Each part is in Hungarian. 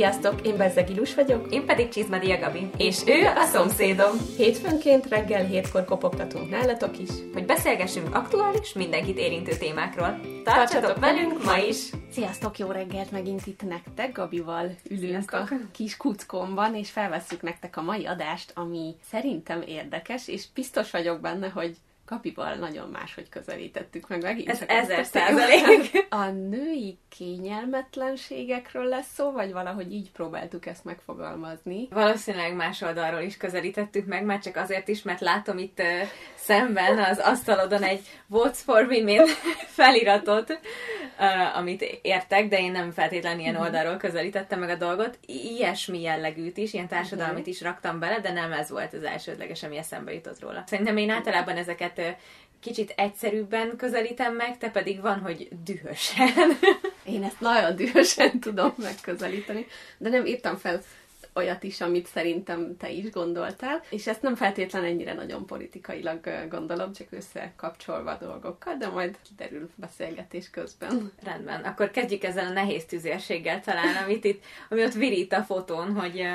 Sziasztok, én Bezzeg Ilus vagyok. Én pedig Csizmadia Gabi. És ő a szomszédom. Hétfőnként reggel hétkor kopogtatunk nálatok is. Hogy beszélgessünk aktuális, mindenkit érintő témákról. Tartsatok velünk ma is! Sziasztok, jó reggelt megint itt nektek. Gabival ülünk Sziasztok. a kis kuckomban, és felvesszük nektek a mai adást, ami szerintem érdekes, és biztos vagyok benne, hogy Gabival nagyon máshogy közelítettük meg megint. Ez ezer százalék. A női kényelmetlenségekről lesz szó, vagy valahogy így próbáltuk ezt megfogalmazni? Valószínűleg más oldalról is közelítettük meg, már csak azért is, mert látom itt uh, szemben az asztalodon egy Votes for Women feliratot, uh, amit értek, de én nem feltétlenül ilyen oldalról közelítettem meg a dolgot. I- Ilyesmi jellegűt is, ilyen társadalmit is raktam bele, de nem ez volt az elsődleges, ami eszembe jutott róla. Szerintem én általában ezeket kicsit egyszerűbben közelítem meg, te pedig van, hogy dühösen. Én ezt nagyon dühösen tudom megközelíteni, de nem írtam fel olyat is, amit szerintem te is gondoltál, és ezt nem feltétlen ennyire nagyon politikailag gondolom, csak összekapcsolva dolgokkal, de majd kiderül beszélgetés közben. Rendben, akkor kezdjük ezzel a nehéz tüzérséggel talán, amit itt, ami ott virít a fotón, hogy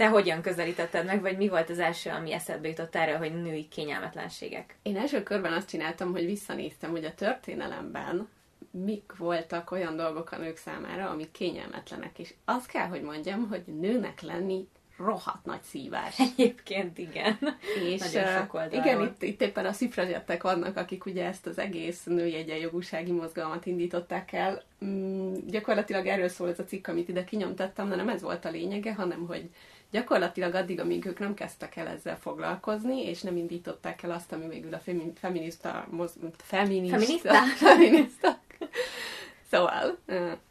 te hogyan közelítetted meg, vagy mi volt az első, ami eszedbe jutott erről, hogy női kényelmetlenségek? Én első körben azt csináltam, hogy visszanéztem, hogy a történelemben mik voltak olyan dolgok a nők számára, amik kényelmetlenek, és azt kell, hogy mondjam, hogy nőnek lenni rohadt nagy szívás. Egyébként igen. És Nagyon sok oldalról. igen, itt, itt éppen a szifrazsettek vannak, akik ugye ezt az egész női egyenjogúsági mozgalmat indították el. Mm, gyakorlatilag erről szól ez a cikk, amit ide kinyomtattam, de nem ez volt a lényege, hanem hogy gyakorlatilag addig, amíg ők nem kezdtek el ezzel foglalkozni, és nem indították el azt, ami végül a femi- feminista, moz, feminista, Feminista? feminista. Szóval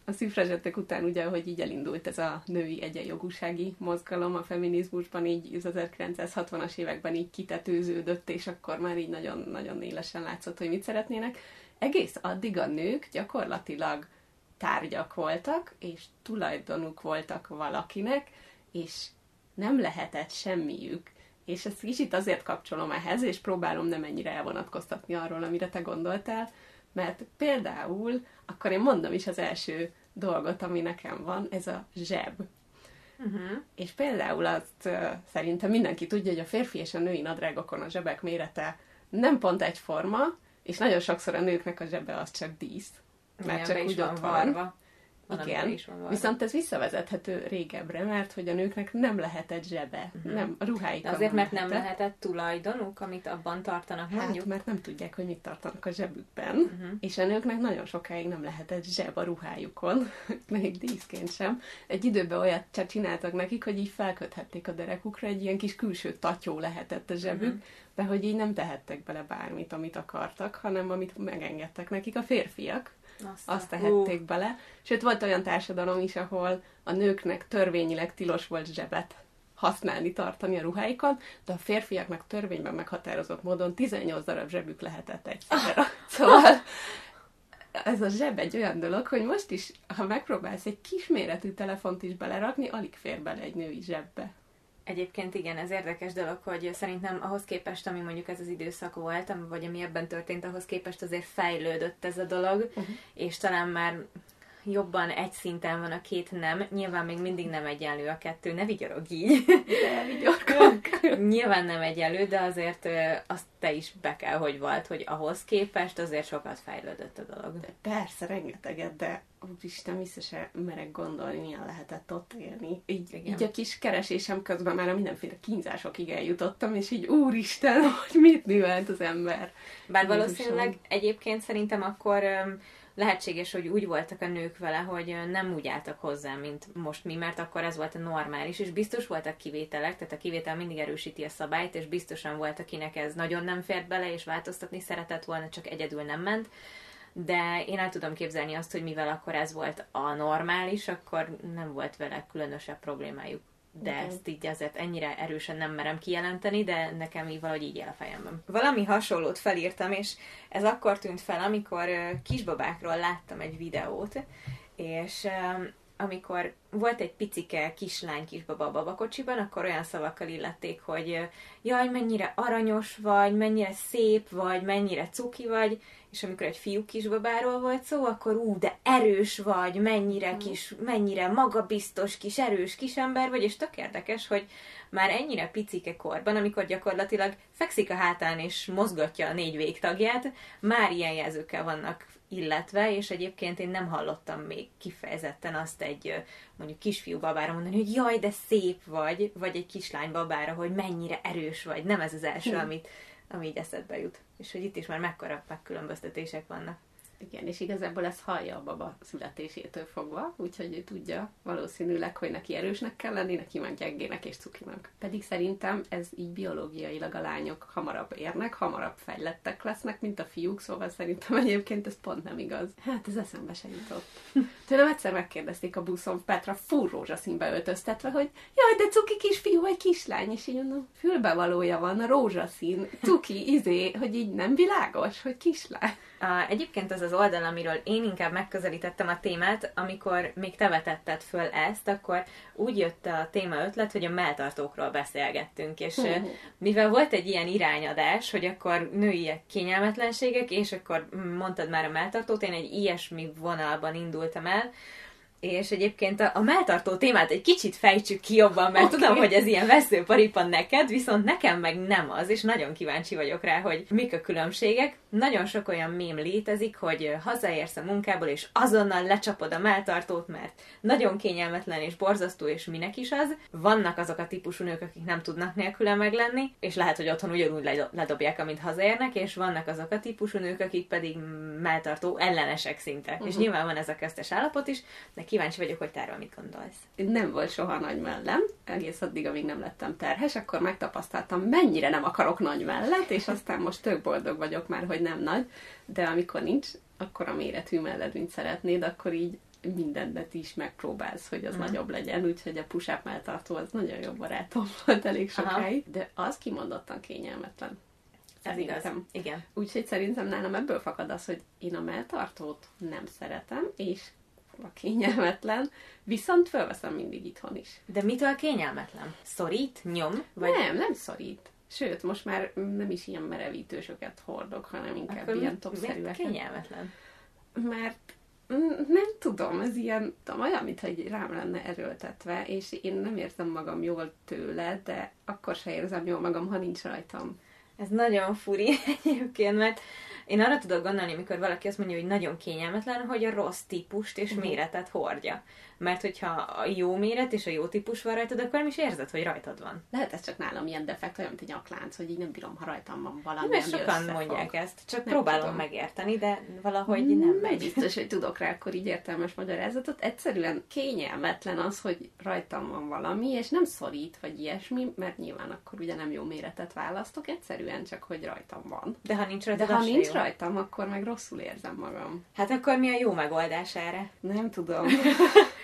a szifrazsettek után ugye, hogy így elindult ez a női egyenjogúsági mozgalom a feminizmusban, így az 1960-as években így kitetőződött, és akkor már így nagyon-nagyon élesen látszott, hogy mit szeretnének. Egész addig a nők gyakorlatilag tárgyak voltak, és tulajdonuk voltak valakinek, és nem lehetett semmiük. És ezt kicsit azért kapcsolom ehhez, és próbálom nem ennyire elvonatkoztatni arról, amire te gondoltál, mert például, akkor én mondom is az első dolgot, ami nekem van, ez a zseb. Uh-huh. És például azt uh, szerintem mindenki tudja, hogy a férfi és a női nadrágokon a zsebek mérete nem pont egyforma, és nagyon sokszor a nőknek a zsebe az csak dísz. Mert Igen, csak úgy ott van. varva. Van, Igen. is van varva. Viszont ez visszavezethető régebbre, mert hogy a nőknek nem lehetett zsebe. Mhm. Nem, a ruháik. De azért, mert nem lehetett tulajdonuk, amit abban tartanak, Hát, mondjuk. mert nem tudják, hogy mit tartanak a zsebükben. Uh-huh. És a nőknek nagyon sokáig nem lehetett zseb a ruhájukon, még díszként sem. Egy időben olyat csak csináltak nekik, hogy így felköthették a derekukra, egy ilyen kis külső tatyó lehetett a zsebük, Mhm. de hogy így nem tehettek bele bármit, amit akartak, hanem amit megengedtek nekik a férfiak, azt tehették bele. Sőt, volt olyan társadalom is, ahol a nőknek törvényileg tilos volt zsebet használni, tartani a ruháikon, de a férfiaknak törvényben meghatározott módon 18 darab zsebük lehetett egyszerre. Szóval ez a zseb egy olyan dolog, hogy most is, ha megpróbálsz egy kisméretű telefont is belerakni, alig fér bele egy női zsebbe. Egyébként igen, ez érdekes dolog, hogy szerintem ahhoz képest, ami mondjuk ez az időszak volt, vagy ami ebben történt, ahhoz képest azért fejlődött ez a dolog, Uh-huh. és talán már jobban egy szinten van a két nem. Nyilván még mindig nem egyenlő a kettő, ne vigyorog így. De vigyorgok. Nyilván nem egyenlő, de azért azt te is be kell, hogy volt, hogy ahhoz képest azért sokat fejlődött a dolog. De persze, rengeteget, de úristen, vissza se merek gondolni, milyen lehetett ott élni. Így, Igen. így a kis keresésem közben már a mindenféle kínzásokig eljutottam, és így úristen, hogy mit művelt az ember. Bár valószínűleg egyébként szerintem akkor lehetséges, hogy úgy voltak a nők vele, hogy nem úgy álltak hozzá, mint most mi, mert akkor ez volt a normális, és biztos voltak kivételek, tehát a kivétel mindig erősíti a szabályt, és biztosan volt, akinek ez nagyon nem fért bele, és változtatni szeretett volna, csak egyedül nem ment. De én el tudom képzelni azt, hogy mivel akkor ez volt a normális, akkor nem volt vele különösebb problémájuk. De Igen. ezt így azért ennyire erősen nem merem kijelenteni, de nekem így valahogy így él a fejemben. Valami hasonlót felírtam, és ez akkor tűnt fel, amikor kisbabákról láttam egy videót, és amikor volt egy picike kislány kisbaba a babakocsiban, akkor olyan szavakkal illették, hogy jaj, mennyire aranyos vagy, mennyire szép vagy, mennyire cuki vagy, és amikor egy fiú kisbabáról volt szó, akkor ú, de erős vagy, mennyire kis, mennyire magabiztos kis erős kisember vagy, és tök érdekes, hogy már ennyire picike korban, amikor gyakorlatilag fekszik a hátán és mozgatja a négy végtagját, már ilyen jelzőkkel vannak illetve, és egyébként én nem hallottam még kifejezetten azt egy mondjuk kisfiú babára mondani, hogy jaj, de szép vagy, vagy egy kislány babára, hogy mennyire erős vagy. Nem ez az első, amit, ami így eszedbe jut. És hogy itt is már mekkora megkülönböztetések vannak. Igen, és igazából ezt hallja a baba születésétől fogva, úgyhogy ő tudja valószínűleg, hogy neki erősnek kell lenni, neki meg gyengének és cukinak. Pedig szerintem ez így biológiailag a lányok hamarabb érnek, hamarabb fejlettek lesznek, mint a fiúk, szóval szerintem egyébként ez pont nem igaz. Hát ez eszembe se jutott. Tőlem egyszer megkérdezték a buszon Petra full rózsaszínbe öltöztetve, hogy jaj, de cuki kisfiú vagy kislány, és így mondom, fülbevalója van, a rózsaszín, cuki, izé, hogy így nem világos, hogy kislány. Egyébként az az oldal, amiről én inkább megközelítettem a témát, amikor még te vetetted föl ezt, akkor úgy jött a téma ötlet, hogy a melltartókról beszélgettünk, és uh, mivel volt egy ilyen irányadás, hogy akkor női kényelmetlenségek, és akkor mondtad már a melltartót, én egy ilyesmi vonalban indultam el, és egyébként a, a melltartó témát egy kicsit fejtsük ki jobban, mert okay. tudom, hogy ez ilyen veszőparipan neked, viszont nekem meg nem az, és nagyon kíváncsi vagyok rá, hogy mik a különbségek. Nagyon sok olyan mém létezik, hogy hazaérsz a munkából, és azonnal lecsapod a melltartót, mert nagyon kényelmetlen és borzasztó, és minek is az. Vannak azok a típusú nők, akik nem tudnak nélküle meglenni, és lehet, hogy otthon ugyanúgy ledobják, amint hazaérnek, és vannak azok a típusú nők, akik pedig melltartó ellenesek szinte. Uh-huh. És mhm. nyilván van ez a köztes állapot is, de kíváncsi vagyok, hogy te erről mit gondolsz. Nem volt soha nagy mellem, egész addig, amíg nem lettem terhes, akkor megtapasztaltam, mennyire nem akarok nagy mellet, és aztán most tök boldog vagyok már, hogy nem nagy, de amikor nincs, akkor a méretű melled, mint szeretnéd, akkor így mindent is megpróbálsz, hogy az uh-huh. nagyobb legyen, úgyhogy a push-up melltartó az nagyon jó barátom volt elég sokáig, Aha. de az kimondottan kényelmetlen. Ez igaz. Igen. Úgyhogy szerintem nálam ebből fakad az, hogy én a melltartót nem szeretem, és a kényelmetlen, viszont felveszem mindig itthon is. De mitől kényelmetlen? Szorít? Nyom? Vagy... Nem, nem szorít. Sőt, most már nem is ilyen merevítősöket hordok, hanem inkább Akkor ilyen topszerűeket. kényelmetlen? Mert nem tudom, ez ilyen, tudom, olyan, mintha egy rám lenne erőltetve, és én nem érzem magam jól tőle, de akkor se érzem jól magam, ha nincs rajtam. Ez nagyon furi egyébként, mert én arra tudok gondolni, amikor valaki azt mondja, hogy nagyon kényelmetlen, hogy a rossz típust és uh-huh. méretet hordja. Mert hogyha a jó méret és a jó típus van rajtad, akkor nem is érzed, hogy rajtad van. Lehet ez csak nálam ilyen defekt, olyan, mint egy nyaklánc, hogy így nem bírom, ha rajtam van valami, Mert sokan összefog. mondják ezt, csak nem próbálom tudom. megérteni, de valahogy mm, nem megy. Biztos, hogy tudok rá akkor így értelmes magyarázatot. Egyszerűen kényelmetlen az, hogy rajtam van valami, és nem szorít, vagy ilyesmi, mert nyilván akkor ugye nem jó méretet választok, egyszerűen csak, hogy rajtam van. De ha nincs rajtam, de ha nincs jó. rajtam, akkor meg rosszul érzem magam. Hát akkor mi a jó megoldás erre? Nem tudom.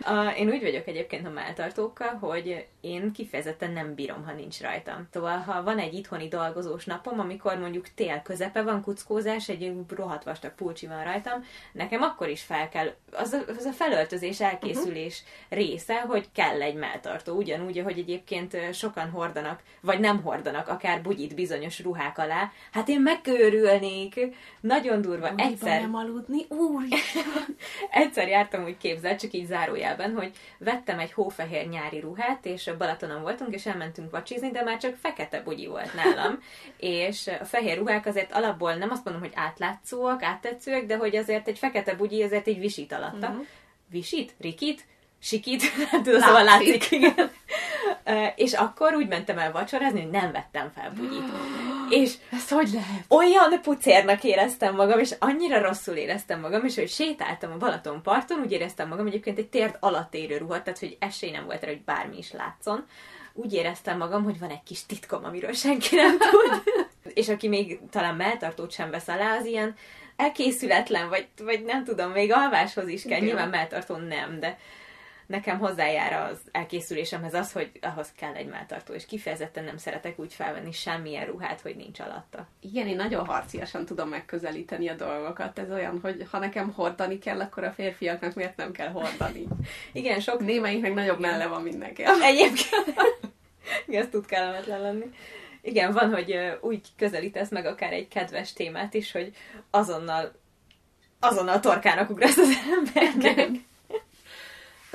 A, én úgy vagyok egyébként a melltartókkal, hogy én kifejezetten nem bírom, ha nincs rajtam. Szóval, ha van egy itthoni dolgozós napom, amikor mondjuk tél közepe van, kuckózás, egy rohadt vastag pulcsi van rajtam, nekem akkor is fel kell, az a, az a felöltözés, elkészülés uh-huh. része, hogy kell egy melltartó. Ugyanúgy, ahogy egyébként sokan hordanak, vagy nem hordanak, akár bugyit bizonyos ruhák alá. Hát én megkőrülnék. Nagyon durva. Úgy Egyszer... nem aludni, úr! Egyszer jártam úgy képzelt, csak így záró zárójelben, hogy vettem egy hófehér nyári ruhát, és Balatonon voltunk, és elmentünk vacsizni, de már csak fekete bugyi volt nálam. és a fehér ruhák azért alapból nem azt mondom, hogy átlátszóak, áttetszőek, de hogy azért egy fekete bugyi azért egy visít alatta. Uh-huh. Visít? Rikit? Sikit? Tudom, szóval látszik, igen. és akkor úgy mentem el vacsorázni, hogy nem vettem fel bugyit. És ezt hogy lehet? Olyan pucérnak éreztem magam, és annyira rosszul éreztem magam, és hogy sétáltam a Balaton parton, úgy éreztem magam egyébként egy térd alatt érő tehát hogy esély nem volt rá, hogy bármi is látszon. Úgy éreztem magam, hogy van egy kis titkom, amiről senki nem tud. és aki még talán melltartót sem vesz alá, az ilyen elkészületlen, vagy, vagy nem tudom, még alváshoz is kell, nyilván melltartó nem, de nekem hozzájár az elkészülésemhez az, hogy ahhoz kell egy melltartó, és kifejezetten nem szeretek úgy felvenni semmilyen ruhát, hogy nincs alatta. Igen, én nagyon harciasan tudom megközelíteni a dolgokat. Ez olyan, hogy ha nekem hordani kell, akkor a férfiaknak miért nem kell hordani? Igen, sok... Némelyiknek nagyobb melle van mindenki. Egyébként. Igen, ez tud kellemetlen lenni. Igen, van, hogy úgy közelítesz meg akár egy kedves témát is, hogy azonnal azonnal torkának ugrasz az embernek.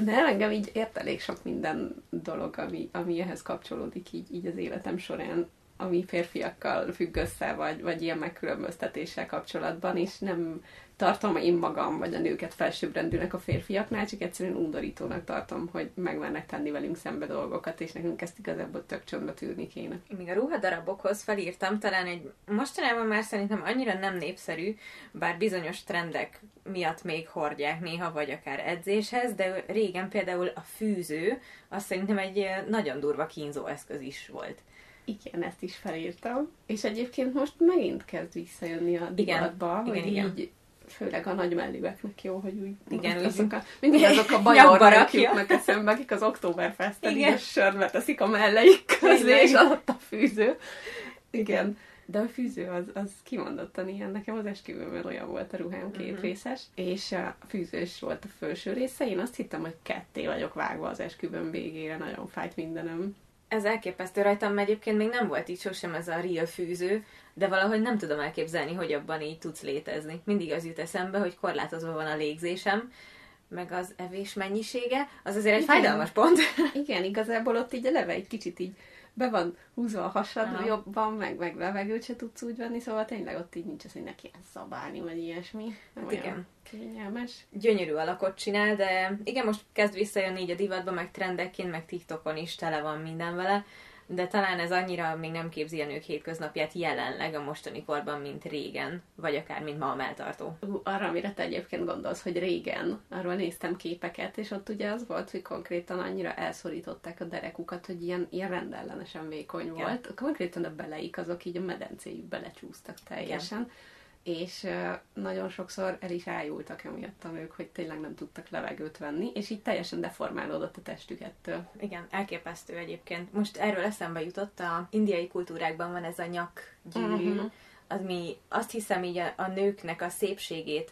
De engem így ért elég sok minden dolog, ami, ami ehhez kapcsolódik így, így az életem során, ami férfiakkal függ össze, vagy, vagy ilyen megkülönböztetéssel kapcsolatban, és nem tartom én magam, vagy a nőket felsőbbrendűnek a férfiaknál, csak egyszerűen undorítónak tartom, hogy megmernek tenni velünk szembe dolgokat, és nekünk ezt igazából tök csöndbe tűrni kéne. Még a ruhadarabokhoz felírtam, talán egy mostanában már szerintem annyira nem népszerű, bár bizonyos trendek miatt még hordják néha, vagy akár edzéshez, de régen például a fűző, azt szerintem egy nagyon durva kínzó eszköz is volt. Igen, ezt is felírtam. És egyébként most megint kezd visszajönni a divatba, igen, hogy igen, így igen főleg a nagy mellőeknek jó, hogy úgy igen, úgy azok a, mindig azok a bajornak jutnak eszembe, akik az Oktoberfesten így sörbe teszik a melleik közé, és alatt a fűző. Igen. De a fűző az, az kimondottan ilyen. Nekem az esküvőmön olyan volt a ruhám két uh-huh. részes, és a fűzős volt a felső része. Én azt hittem, hogy ketté vagyok vágva az esküvőm végére, nagyon fájt mindenem. Ez elképesztő rajtam, mert egyébként még nem volt így sosem ez a real fűző, de valahogy nem tudom elképzelni, hogy abban így tudsz létezni. Mindig az jut eszembe, hogy korlátozva van a légzésem, meg az evés mennyisége, az azért egy Igen. fájdalmas pont. Igen, igazából ott így eleve egy kicsit így be van húzva a hasad Aha. jobban, meg, meg levegőt se tudsz úgy venni, szóval tényleg ott így nincs az, hogy neki szabálni, vagy ilyesmi. Hát igen. Kényelmes. Gyönyörű alakot csinál, de igen, most kezd visszajönni így a divatba, meg trendekként, meg TikTokon is tele van minden vele de talán ez annyira még nem képzi a nők hétköznapját jelenleg a mostani korban, mint régen, vagy akár mint ma a melltartó. Arra, amire te egyébként gondolsz, hogy régen, arról néztem képeket, és ott ugye az volt, hogy konkrétan annyira elszorították a derekukat, hogy ilyen, ilyen rendellenesen vékony Igen. volt. Konkrétan a beleik azok így a medencéjük belecsúsztak teljesen. Igen és nagyon sokszor el is ájultak emiatt a nők, hogy tényleg nem tudtak levegőt venni, és így teljesen deformálódott a testük ettől. Igen, elképesztő egyébként. Most erről eszembe jutott, a indiai kultúrákban van ez a nyakgyűrű, uh-huh. az mi azt hiszem így a, a nőknek a szépségét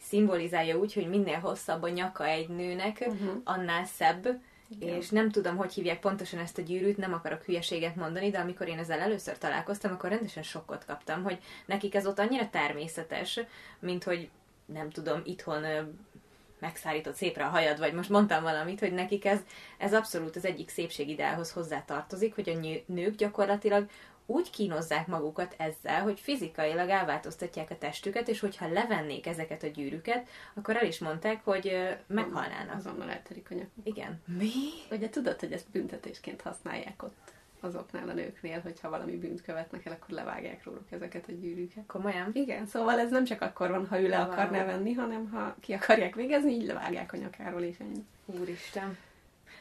szimbolizálja úgy, hogy minél hosszabb a nyaka egy nőnek, uh-huh. annál szebb, És nem tudom, hogy hívják pontosan ezt a gyűrűt, nem akarok hülyeséget mondani, de amikor én ezzel először találkoztam, akkor rendesen sokkot kaptam, hogy nekik ez ott annyira természetes, mint hogy nem tudom, itthon megszárított szépre a hajad, vagy most mondtam valamit, hogy nekik ez, ez abszolút az egyik szépségideálhoz hozzá tartozik, hogy a nők gyakorlatilag úgy kínozzák magukat ezzel, hogy fizikailag elváltoztatják a testüket, és hogyha levennék ezeket a gyűrűket, akkor el is mondták, hogy meghalnának. Azonnal elterik a nyakuk. Igen. Mi? Ugye tudod, hogy ezt büntetésként használják ott azoknál a nőknél, hogyha valami bűnt követnek el, akkor levágják róluk ezeket a gyűrűket. Komolyan? Igen, szóval ez nem csak akkor van, ha ő le akarná venni, hanem ha ki akarják végezni, így levágják a nyakáról, és ennyi. Úristen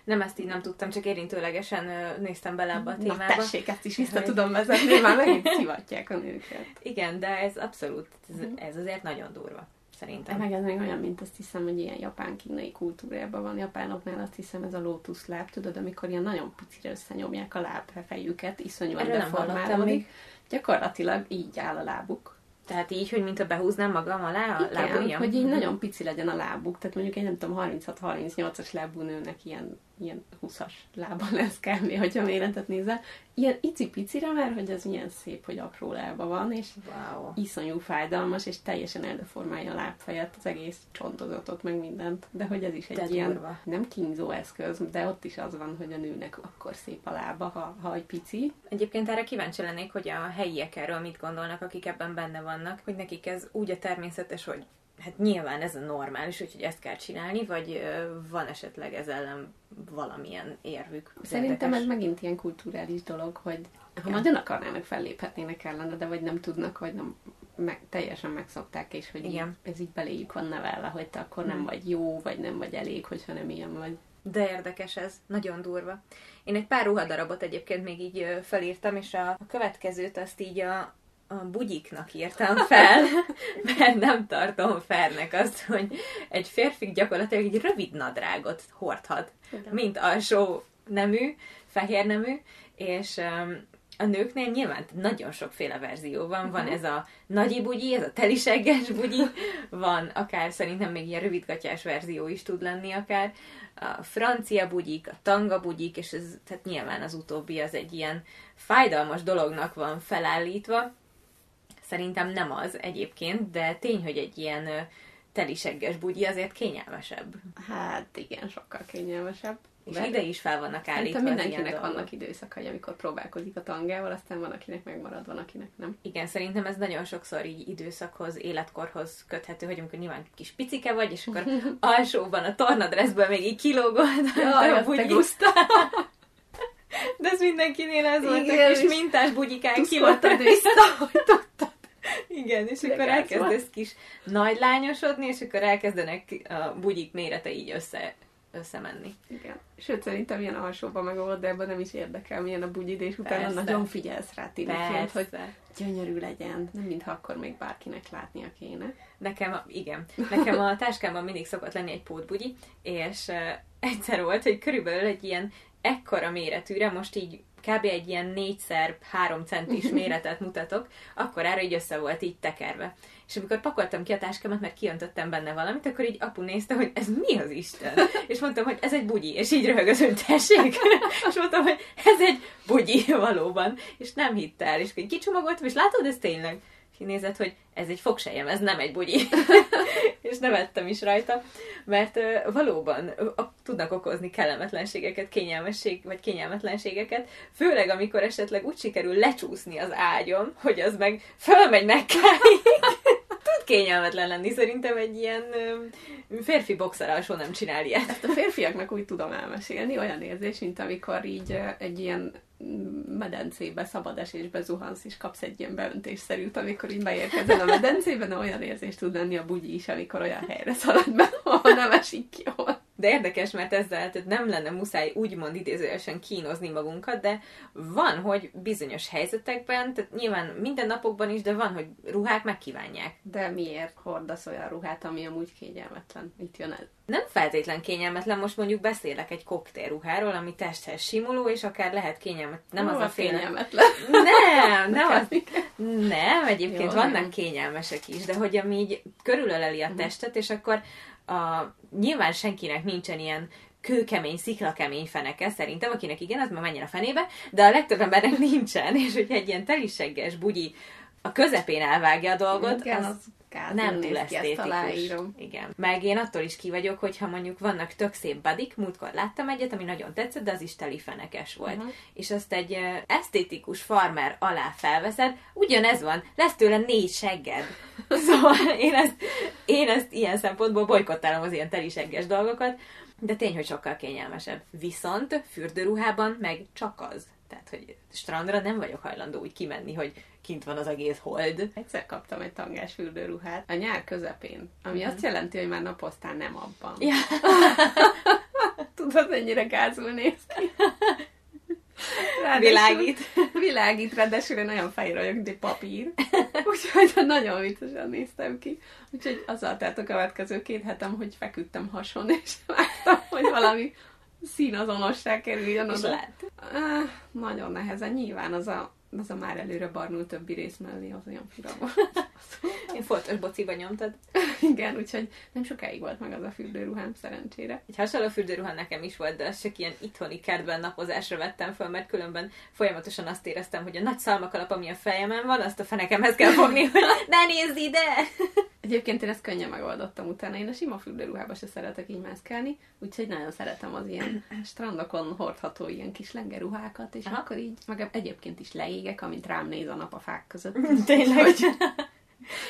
nem ezt így nem tudtam, csak érintőlegesen néztem bele ebbe a témába. Na tessék, ezt is vissza tudom vezetni, már megint szivatják a nőket. Igen, de ez abszolút, ez, mhm. ez azért nagyon durva. Szerintem. Meg ez még olyan, mint azt hiszem, hogy ilyen japán-kínai kultúrában van. Japánoknál azt hiszem ez a lótuszláb, tudod, amikor ilyen nagyon picire összenyomják a lábfejüket, iszonyúan deformálódik. Gyakorlatilag így áll a lábuk tehát így, hogy mint a behúznám magam alá a lábujjam? hogy így nagyon pici legyen a lábuk. Tehát mondjuk egy nem tudom, 36-38-as lábú nőnek ilyen, ilyen 20-as lába lesz kb. hogyha méretet nézel ilyen icipicire, mert hogy ez ilyen szép, hogy apró lába van, és wow. iszonyú fájdalmas, és teljesen eldeformálja a lábfejet, az egész csontozatot, meg mindent. De hogy ez is egy de ilyen durva. nem kínzó eszköz, de ott is az van, hogy a nőnek akkor szép a lába, ha, ha egy pici. Egyébként erre kíváncsi lennék, hogy a helyiek erről mit gondolnak, akik ebben benne vannak, hogy nekik ez úgy a természetes, hogy hát nyilván ez a normális, úgyhogy ezt kell csinálni, vagy van esetleg ez ellen valamilyen érvük? Szerintem ez megint ilyen kulturális dolog, hogy ha ja. nagyon akarnának felléphetnének ellene, de vagy nem tudnak, vagy nem meg, teljesen megszokták, és hogy Igen. Így, ez így beléjük van nevelve, hogy te akkor nem hmm. vagy jó, vagy nem vagy elég, hogyha nem ilyen vagy. De érdekes ez, nagyon durva. Én egy pár ruhadarabot egyébként még így felírtam, és a, a következőt azt így a a bugyiknak írtam fel, mert nem tartom fernek azt, hogy egy férfi gyakorlatilag egy rövid nadrágot hordhat, Igen. mint alsó nemű, fehér nemű, és um, a nőknél nyilván nagyon sokféle verzió van. Van ez a nagyi bugyi, ez a telisegges bugyi, van akár szerintem még ilyen rövidgatyás verzió is tud lenni akár. A francia bugyik, a tanga bugyik, és ez, tehát nyilván az utóbbi az egy ilyen fájdalmas dolognak van felállítva. Szerintem nem az egyébként, de tény, hogy egy ilyen telisegges bugyi azért kényelmesebb. Hát igen, sokkal kényelmesebb. És De ide is fel vannak állítva ilyen mindenkinek vannak időszakai, amikor próbálkozik a tangával, aztán van, akinek megmarad, van, akinek nem. Igen, szerintem ez nagyon sokszor így időszakhoz, életkorhoz köthető, hogy amikor nyilván kis picike vagy, és akkor alsóban a tornadressből még így kilógol Jaj, a bugyi. De ez mindenkinél ez volt, Igen, és mintás bugyikán kilógol. vissza, hogy tudtad. Igen, és akkor elkezdesz kis nagy lányosodni, és akkor elkezdenek a bugyik mérete így össze, összemenni. Igen. Sőt, szerintem ilyen alsóban meg volt, de ebben nem is érdekel, milyen a bugyid, és utána Persze. nagyon figyelsz rá tiniként, hogy gyönyörű legyen, nem mintha akkor még bárkinek látnia kéne. Nekem, igen, nekem a táskámban mindig szokott lenni egy pótbugyi, és uh, egyszer volt, hogy körülbelül egy ilyen ekkora méretűre, most így kb. egy ilyen 4x3 centis méretet mutatok, akkor erre így össze volt így tekerve. És amikor pakoltam ki a táskámat, mert kiöntöttem benne valamit, akkor így apu nézte, hogy ez mi az Isten? És mondtam, hogy ez egy bugyi, és így röhögött, hogy tessék. És mondtam, hogy ez egy bugyi valóban. És nem hitt el, és így kicsomagoltam, és látod, ez tényleg? És így nézett, hogy ez egy fogsejem, ez nem egy bugyi. és nevettem is rajta, mert valóban tudnak okozni kellemetlenségeket, kényelmesség, vagy kényelmetlenségeket, főleg amikor esetleg úgy sikerül lecsúszni az ágyon, hogy az meg fölmegy nekkáig. Tud kényelmetlen lenni, szerintem egy ilyen férfi boxer alsó nem csinál ilyet. Ezt a férfiaknak úgy tudom elmesélni, olyan érzés, mint amikor így egy ilyen medencébe, szabad esésbe zuhansz, és kapsz egy ilyen beöntésszerűt, amikor így beérkezel a medencébe, de olyan érzés tud lenni a bugyi is, amikor olyan helyre szalad be, ahol nem esik ki, ahol De érdekes, mert ezzel tehát nem lenne muszáj úgymond idézőjelesen kínozni magunkat, de van, hogy bizonyos helyzetekben, tehát nyilván minden napokban is, de van, hogy ruhák megkívánják. De miért hordasz olyan ruhát, ami amúgy kényelmetlen? Itt jön ez. Nem feltétlen kényelmetlen, most mondjuk beszélek egy koktélruháról, ami testhez simuló, és akár lehet kényelmetlen. Nem az a féle... kényelmetlen. Nem, nem az... Nem, egyébként Jó, vannak nem. kényelmesek is, de hogy ami így körülöleli a testet, és akkor a, nyilván senkinek nincsen ilyen kőkemény, sziklakemény feneke, szerintem, akinek igen, az már menjen a fenébe, de a legtöbb embernek nincsen, és hogyha egy ilyen telisegges bugyi a közepén elvágja a dolgot, Igen, az az nem túl esztétikus. Igen. Meg én attól is ki vagyok, hogyha mondjuk vannak tök szép badik, múltkor láttam egyet, ami nagyon tetszett, de az is teli fenekes volt. Mhm. És azt egy esztétikus farmer alá felveszed, ugyanez van, lesz tőle négy segged. Szóval én ezt, én ezt ilyen szempontból bolykottálom az ilyen telisegges dolgokat, de tény, hogy sokkal kényelmesebb. Viszont fürdőruhában meg csak az. Tehát, hogy strandra nem vagyok hajlandó úgy kimenni, hogy kint van az egész hold. Egyszer kaptam egy tangás fürdőruhát a nyár közepén, ami Mhm. azt jelenti, hogy már napoztán nem abban. Ja. Tudod, ennyire gázul néz ki. Ráadásul- Világít. Világít, ráadásul én nagyon fehér vagyok, mint egy papír. Úgyhogy nagyon viccesen néztem ki. Úgyhogy azzal telt a következő két hetem, hogy feküdtem hason, és láttam, hogy valami színazonosság kerüljön És oda. lát. Ah, nagyon nehezen. Nyilván az a, az a már előre barnult többi rész mellé az olyan fura volt. Én foltos bociba nyomtad. Igen, úgyhogy nem sokáig volt meg az a fürdőruhám szerencsére. Egy hasonló fürdőruha nekem is volt, de csak ilyen itthoni kertben napozásra vettem föl, mert különben folyamatosan azt éreztem, hogy a nagy szalmakalap, ami a fejemen van, azt a fenekemhez kell fogni, hogy ne nézz ide! Egyébként én ezt könnyen megoldottam utána. Én a sima fürdőruhába se szeretek így mászkálni, úgyhogy nagyon szeretem az ilyen strandokon hordható ilyen kis lengeruhákat, és Aha. akkor így, meg egyébként is leégek, amint rám néz a nap a fák között. Tényleg.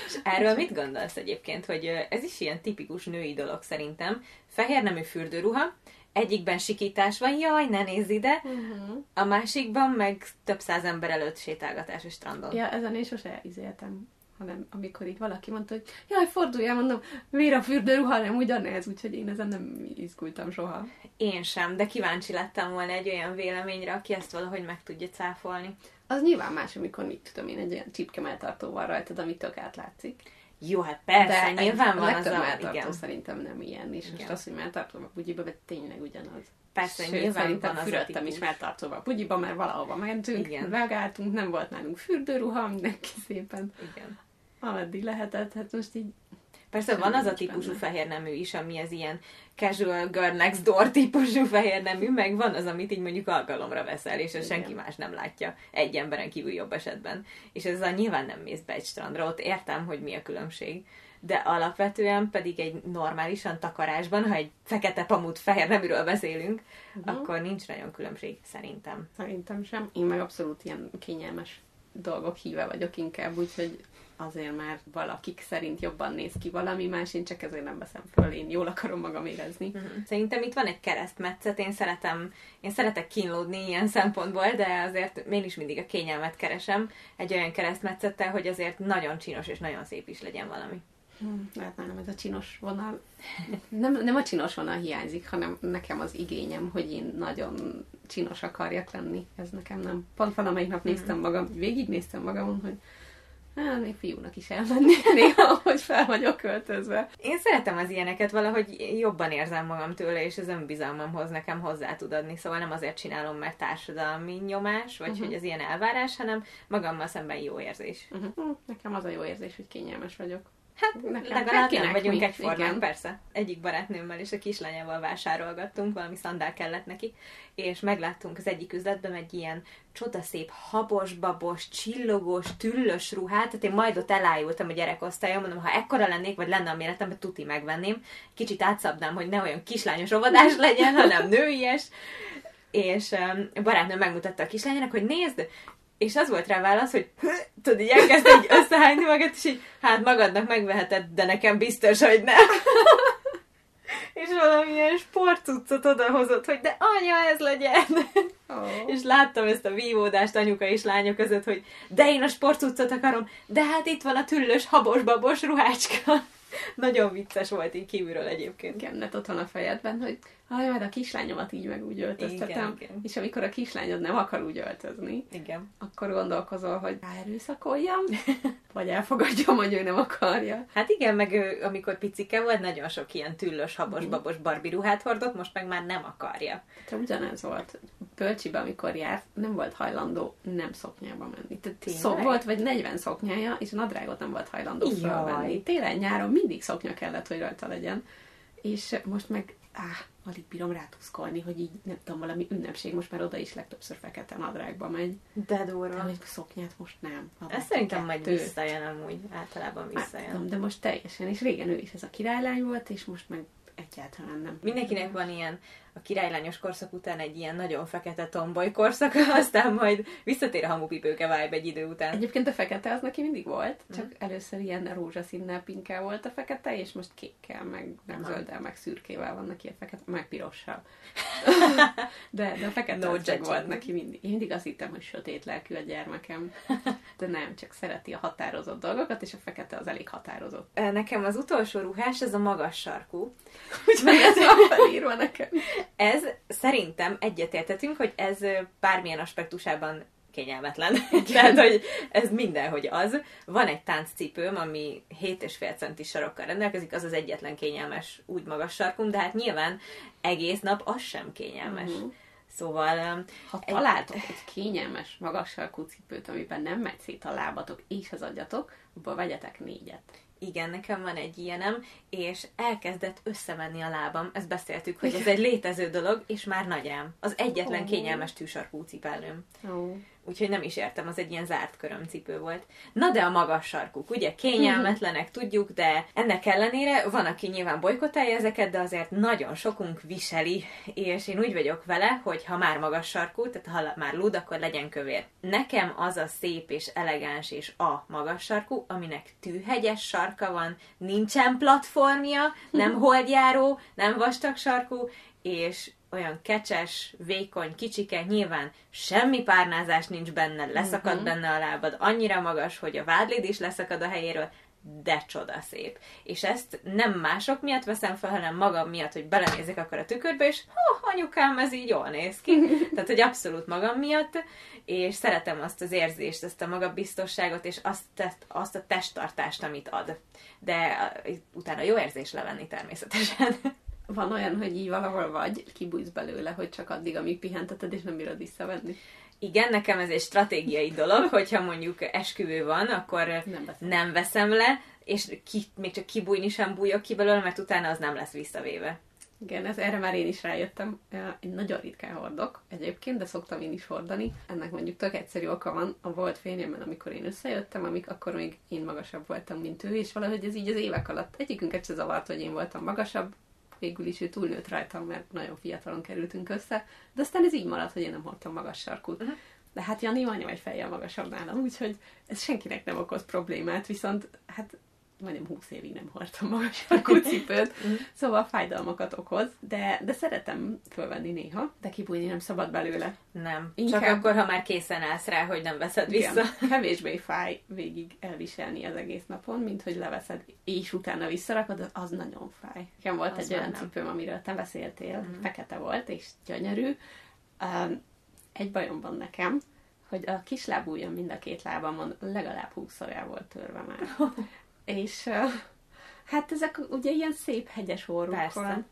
És erről mit gondolsz egyébként, hogy ez is ilyen tipikus női dolog szerintem. Fehér nemű fürdőruha, egyikben sikítás van, jaj, ne nézz ide, Uh-huh. a másikban meg több száz ember előtt sétálgatás a strandon. Ja, ezen én sose izéltem. Hanem amikor így valaki mondta, hogy jaj, forduljál, mondom, miért a fürdőruha nem ugyanez, úgyhogy én ezen nem izgultam soha. Én sem, de kíváncsi lettem volna egy olyan véleményre, aki ezt valahogy meg tudja cáfolni. Az nyilván más, amikor mit tudom én, egy olyan csipke melltartó van rajtad, amit tök átlátszik. Jó, hát persze, De nyilván van az a... Igen. szerintem nem ilyen, és most Igen. az, hogy melltartóval bugyiba, de tényleg ugyanaz. Persze, Sőt, nyilván szerintem van fürödtem is típus. melltartóval bugyiba, mert valahova mentünk, Igen. megáltunk, nem volt nálunk fürdőruha, mindenki szépen Igen. Ameddig lehetett, hát most így Persze van az a típusú fehér nemű is, ami az ilyen casual girl next door típusú fehér nemű, meg van az, amit így mondjuk alkalomra veszel, és Igen. senki más nem látja, egy emberen kívül jobb esetben. És ezzel nyilván nem mész be egy strandra, ott értem, hogy mi a különbség. De alapvetően pedig egy normálisan takarásban, ha egy fekete pamut fehér neműről beszélünk, Mhm. akkor nincs nagyon különbség, szerintem. Szerintem sem. Én meg abszolút ilyen kényelmes dolgok híve vagyok inkább, úgyhogy azért már valakik szerint jobban néz ki valami más, én csak ezért nem veszem föl, én jól akarom magam érezni. Mhm. Szerintem itt van egy keresztmetszet, én szeretem, én szeretek kínlódni ilyen szempontból, de azért én is mindig a kényelmet keresem egy olyan keresztmetszettel, hogy azért nagyon csinos és nagyon szép is legyen valami. Hm, Lehet nálam ez a csinos vonal. Nem, nem a csinos vonal hiányzik, hanem nekem az igényem, hogy én nagyon csinos akarjak lenni. Ez nekem nem. Pont valamelyik nap néztem magam, végignéztem magamon, hogy hát, még fiúnak is elmenni néha, hogy fel vagyok költözve. Én szeretem az ilyeneket, valahogy jobban érzem magam tőle, és az önbizalmamhoz nekem hozzá tud adni, szóval nem azért csinálom, mert társadalmi nyomás, vagy Mhm. hogy ez ilyen elvárás, hanem magammal szemben jó érzés. Uh-huh. Nekem az a jó érzés, hogy kényelmes vagyok. Hát Nekem- legalább nem kinek vagyunk mi? egyformák, Igen. persze. Egyik barátnőmmel és a kislányával vásárolgattunk, valami szandál kellett neki, és megláttunk az egyik üzletben egy ilyen csodaszép, habos, babos, csillogós, tüllös ruhát, tehát én majd ott elájultam a gyerekosztályon, mondom, ha ekkora lennék, vagy lenne a méretemben, tuti megvenném, kicsit átszabnám, hogy ne olyan kislányos óvodás legyen, hanem nőies, és a barátnőm megmutatta a kislányának, hogy nézd, és az volt rá válasz, hogy tudod, így elkezdte így összehányni magát, és így, hát magadnak megveheted, de nekem biztos, hogy nem. és valamilyen sportcuccot odahozott, hogy de anya, ez legyen. Oh. és láttam ezt a vívódást anyuka és lánya között, hogy de én a sportcuccot akarom, de hát itt van a tüllös, habos-babos ruhácska. Nagyon vicces volt így kívülről egyébként. Igen, ott van a fejedben, hogy haj, majd a kislányomat így meg úgy öltöztetem. Igen, igen. És amikor a kislányod nem akar úgy öltözni, Igen. akkor gondolkozol, hogy ráerőszakoljam, vagy elfogadjam, hogy ő nem akarja. Hát igen, meg ő, amikor picike volt, nagyon sok ilyen tüllös, habos-babos Barbie ruhát hordott, most meg már nem akarja. Te ugyanez volt. Bölcsibe, amikor járt, nem volt hajlandó nem szoknyába menni. Tehát szó, volt vagy 40 szoknyája, és a nadrágot nem volt hajlandó Jaj. felvenni. Télen, nyáron mindig szoknya kellett, hogy rajta legyen. És most meg, áh, alig bírom rátuszkolni, hogy így, nem tudom, valami ünnepség, most már oda is legtöbbször fekete nadrágba megy. De De durva. hogy szoknyát most nem. Ez szerintem majd kettő. visszajön amúgy, általában Hát, visszajön. tudom, de most teljesen, és régen ő is ez a királylány volt, és most meg egyáltalán nem. Mindenkinek van ilyen a királylányos korszak után egy ilyen nagyon fekete tomboly korszaka, aztán majd visszatér a hamupipőke vibe egy idő után. Egyébként a fekete az neki mindig volt, Mhm. csak először ilyen rózsaszínnel pinkkel volt a fekete, és most kékkel, meg nem Aha. zölddel, meg szürkével van neki a fekete, meg pirossal. de, de a fekete No az judging. volt neki mindig. Én mindig azt hittem, hogy sötét lelkű a gyermekem. De nem, csak szereti a határozott dolgokat, és a fekete az elég határozott. Nekem az utolsó ruhás, ez a magas sarkú. Úgyhogy ez van felírva nekem. Ez szerintem egyetértetünk, hogy ez bármilyen aspektusában kényelmetlen. Tehát, hogy ez mindenhogy az. Van egy tánccipőm, ami 7,5 centis sarokkal rendelkezik, az az egyetlen kényelmes úgy magas sarkum, de hát nyilván egész nap az sem kényelmes. Mhm. Szóval Ha Egy- találtok egy kényelmes, magas sarkú cipőt, amiben nem megy szét a lábatok és az agyatok, abból vegyetek négyet. Igen, nekem van egy ilyenem, és elkezdett összemenni a lábam. Ezt beszéltük, hogy ez egy létező dolog, és már nagy rám. Az egyetlen kényelmes tűsarkú cipellőm. Ó. Úgyhogy nem is értem, az egy ilyen zárt körömcipő volt. Na de a magas sarkuk, ugye kényelmetlenek, tudjuk, de ennek ellenére van, aki nyilván bolykotálja ezeket, de azért nagyon sokunk viseli, és én úgy vagyok vele, hogy ha már magas sarkú, tehát ha már lúd, akkor legyen kövér. Nekem az a szép és elegáns és a magas sarkú, aminek tűhegyes sarka van, nincsen platformja, nem holdjáró, nem vastag sarkú, és olyan kecses, vékony, kicsike, nyilván semmi párnázás nincs benne, leszakad uh-huh. benne a lábad, annyira magas, hogy a vádlid is leszakad a helyéről, de csoda szép. És ezt nem mások miatt veszem fel, hanem magam miatt, hogy belenézek akkor a tükörbe, és oh, anyukám, ez így jól néz ki. Tehát, hogy abszolút magam miatt, és szeretem azt az érzést, ezt a magabiztosságot, és azt, azt a testtartást, amit ad. De utána jó érzés levenni természetesen. Van olyan, hogy így valahol vagy, kibújsz belőle, hogy csak addig, amíg pihenteted, és nem bírod visszavenni. Igen, nekem ez egy stratégiai dolog, hogyha mondjuk esküvő van, akkor nem veszem, nem veszem le, és ki, még csak kibújni sem bújok ki belőle, mert utána az nem lesz visszavéve. Igen, ez, erre már én is rájöttem. Én nagyon ritkán hordok egyébként, de szoktam én is hordani. Ennek mondjuk tök egyszerű oka van. A volt fényemben, amikor én összejöttem, amik akkor még én magasabb voltam, mint ő, és valahogy ez így az évek alatt egyikünket se zavart, hogy én voltam magasabb, végül is ő túlnőtt rajtam, mert nagyon fiatalon kerültünk össze, de aztán ez így maradt, hogy én nem hordtam magas sarkút. Uh-huh. De hát Jani majdnem egy fejjel magasabb nálam, úgyhogy ez senkinek nem okoz problémát, viszont hát majdnem 20 évig nem hordtam magas sarkú cipőt, mhm. szóval fájdalmakat okoz, de, de szeretem fölvenni néha, de kibújni nem szabad belőle. Nem, Inkább... csak akkor, ha már készen állsz rá, hogy nem veszed vissza. Igen, kevésbé fáj végig elviselni az egész napon, mint hogy leveszed, és utána visszarakod, az nagyon fáj. Nekem volt az egy olyan cipőm, amiről te beszéltél, uh-huh. fekete volt, és gyönyörű. Um, egy bajom van nekem, hogy a kislábújam mind a két lábamon legalább húszszor el volt törve már. És hát ezek ugye ilyen szép hegyes orrukkal.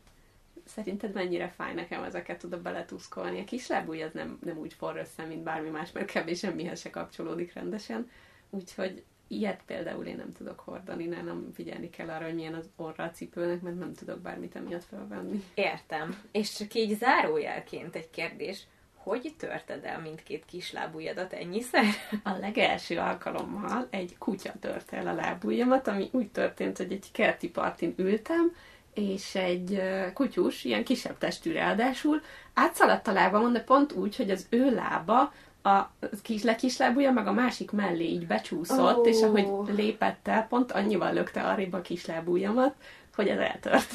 Szerinted mennyire fáj nekem ezeket oda beletuszkolni? A kislábúj az nem, nem úgy forr össze, mint bármi más, mert kevés semmihez se kapcsolódik rendesen. Úgyhogy ilyet például én nem tudok hordani, nem figyelni kell arra, hogy milyen az orra a cipőnek, mert nem tudok bármit emiatt felvenni. Értem. És csak így zárójelként egy kérdés hogy törted el mindkét kislábújadat ennyiszer? A legelső alkalommal egy kutya tört el a lábújamat, ami úgy történt, hogy egy kerti partin ültem, és egy kutyus, ilyen kisebb testű ráadásul, átszaladt a lábamon, de pont úgy, hogy az ő lába a kis lekislábúja, meg a másik mellé így becsúszott, oh. és ahogy lépett el, pont annyival lökte arrébb a kislábújamat, hogy ez eltört.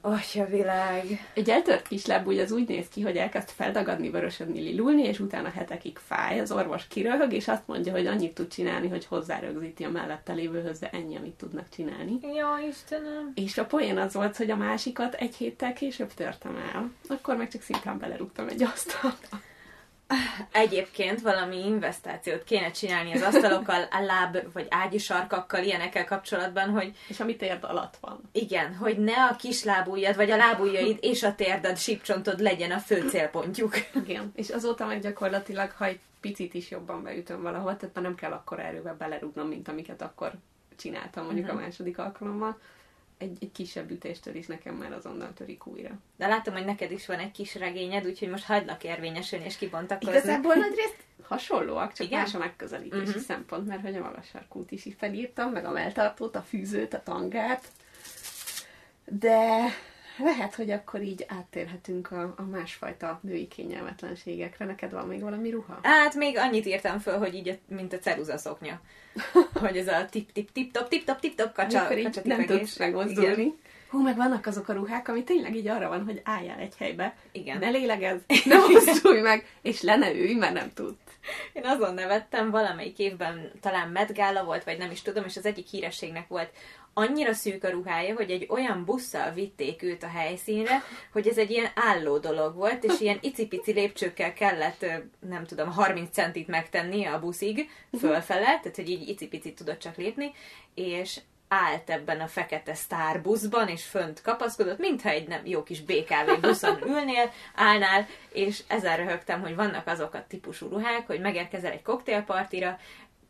Atya világ. Egy eltört kislábúj az úgy néz ki, hogy elkezd feldagadni, vörösödni, lilulni, és utána hetekig fáj. Az orvos kiröhög, és azt mondja, hogy annyit tud csinálni, hogy hozzárögzíti a mellette lévőhöz, de ennyi, amit tudnak csinálni. Ja, Istenem. És a poén az volt, hogy a másikat egy héttel később törtem el. Akkor meg csak szintén belerúgtam egy asztalba. Egyébként valami investációt kéne csinálni az asztalokkal, a láb vagy ágyi sarkakkal, ilyenekkel kapcsolatban, hogy... És ami térd alatt van. Igen, hogy ne a kis lábújad, vagy a lábújaid és a térded, sípcsontod legyen a fő célpontjuk. Igen, és azóta meg gyakorlatilag, ha egy picit is jobban beütöm valahol, tehát már nem kell akkor erővel belerúgnom, mint amiket akkor csináltam mondjuk uh-huh. a második alkalommal, egy, egy kisebb ütéstől is nekem már azonnal törik újra. De látom, hogy neked is van egy kis regényed, úgyhogy most hagylak érvényesülni és kibontakozni. Igazából részt hasonlóak, csak Igen? más a megközelítési uh-huh. szempont, mert hogy a magas sarkút is felírtam, meg a melltartót, a fűzőt, a tangát, de lehet, hogy akkor így áttérhetünk a, a másfajta női kényelmetlenségekre. Neked van még valami ruha? Hát még annyit írtam föl, hogy így, mint a ceruza szoknya. hogy ez a tip-tip-tip-top, tip-top, tip-top kacsa, Amikor így nem tudsz megmozdulni. Igen. Hú, meg vannak azok a ruhák, ami tényleg így arra van, hogy álljál egy helybe. Igen. Ne lélegezz, ne mozdulj meg, és le ne ülj, mert nem tud. Én azon nevettem, valamelyik évben talán Met Gala volt, vagy nem is tudom, és az egyik hírességnek volt annyira szűk a ruhája, hogy egy olyan busszal vitték őt a helyszínre, hogy ez egy ilyen álló dolog volt, és ilyen icipici lépcsőkkel kellett, nem tudom, 30 centit megtenni a buszig fölfele, tehát hogy így icipicit tudott csak lépni, és állt ebben a fekete sztárbuszban, és fönt kapaszkodott, mintha egy nem jó kis BKV buszon ülnél, állnál, és ezzel röhögtem, hogy vannak azok a típusú ruhák, hogy megérkezel egy koktélpartira,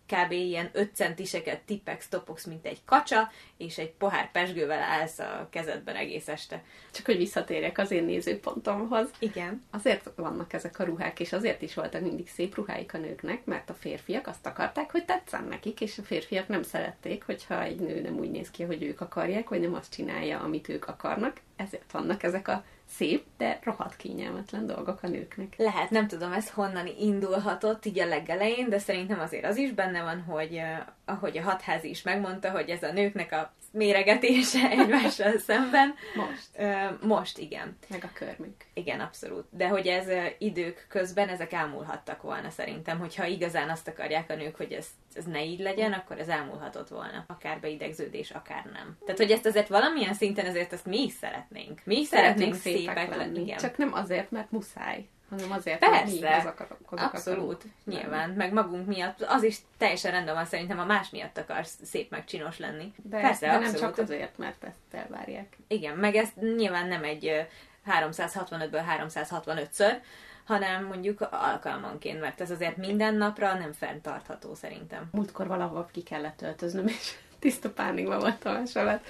kb. ilyen 5 centiseket tippex topogsz, mint egy kacsa, és egy pohár pesgővel állsz a kezedben egész este. Csak hogy visszatérjek az én nézőpontomhoz. Igen. Azért vannak ezek a ruhák, és azért is voltak mindig szép ruháik a nőknek, mert a férfiak azt akarták, hogy tetszen nekik, és a férfiak nem szerették, hogyha egy nő nem úgy néz ki, hogy ők akarják, vagy nem azt csinálja, amit ők akarnak. Ezért vannak ezek a szép, de rohadt kényelmetlen dolgok a nőknek. Lehet, nem tudom, ez honnan indulhatott így a legelején, de szerintem azért az is benne van, hogy ahogy a hatházi is megmondta, hogy ez a nőknek a méregetése egymással szemben. Most. Most igen. Meg a körmük. Igen, abszolút. De hogy ez idők közben ezek elmúlhattak volna szerintem, hogyha igazán azt akarják a nők, hogy ez, ez ne így legyen, akkor ez elmúlhatott volna. Akár beidegződés, akár nem. Tehát, hogy ezt azért valamilyen szinten azért ezt mi is szeretnénk. Mi is szeretnénk, szépek lenni. Igen. Csak nem azért, mert muszáj, hanem azért, Persze. az akarok. Abszolút, akarunk nyilván. Meg magunk miatt, az is teljesen rendben van szerintem, a más miatt akarsz szép meg csinos lenni. De, Persze, de nem abszolút. csak azért, mert ezt elvárják. Igen, meg ez nyilván nem egy ö, 365-ből 365-ször, hanem mondjuk alkalmanként, mert ez azért minden napra nem fenntartható szerintem. Múltkor valahol ki kellett öltöznöm, és tiszta pánikban voltam és alatt.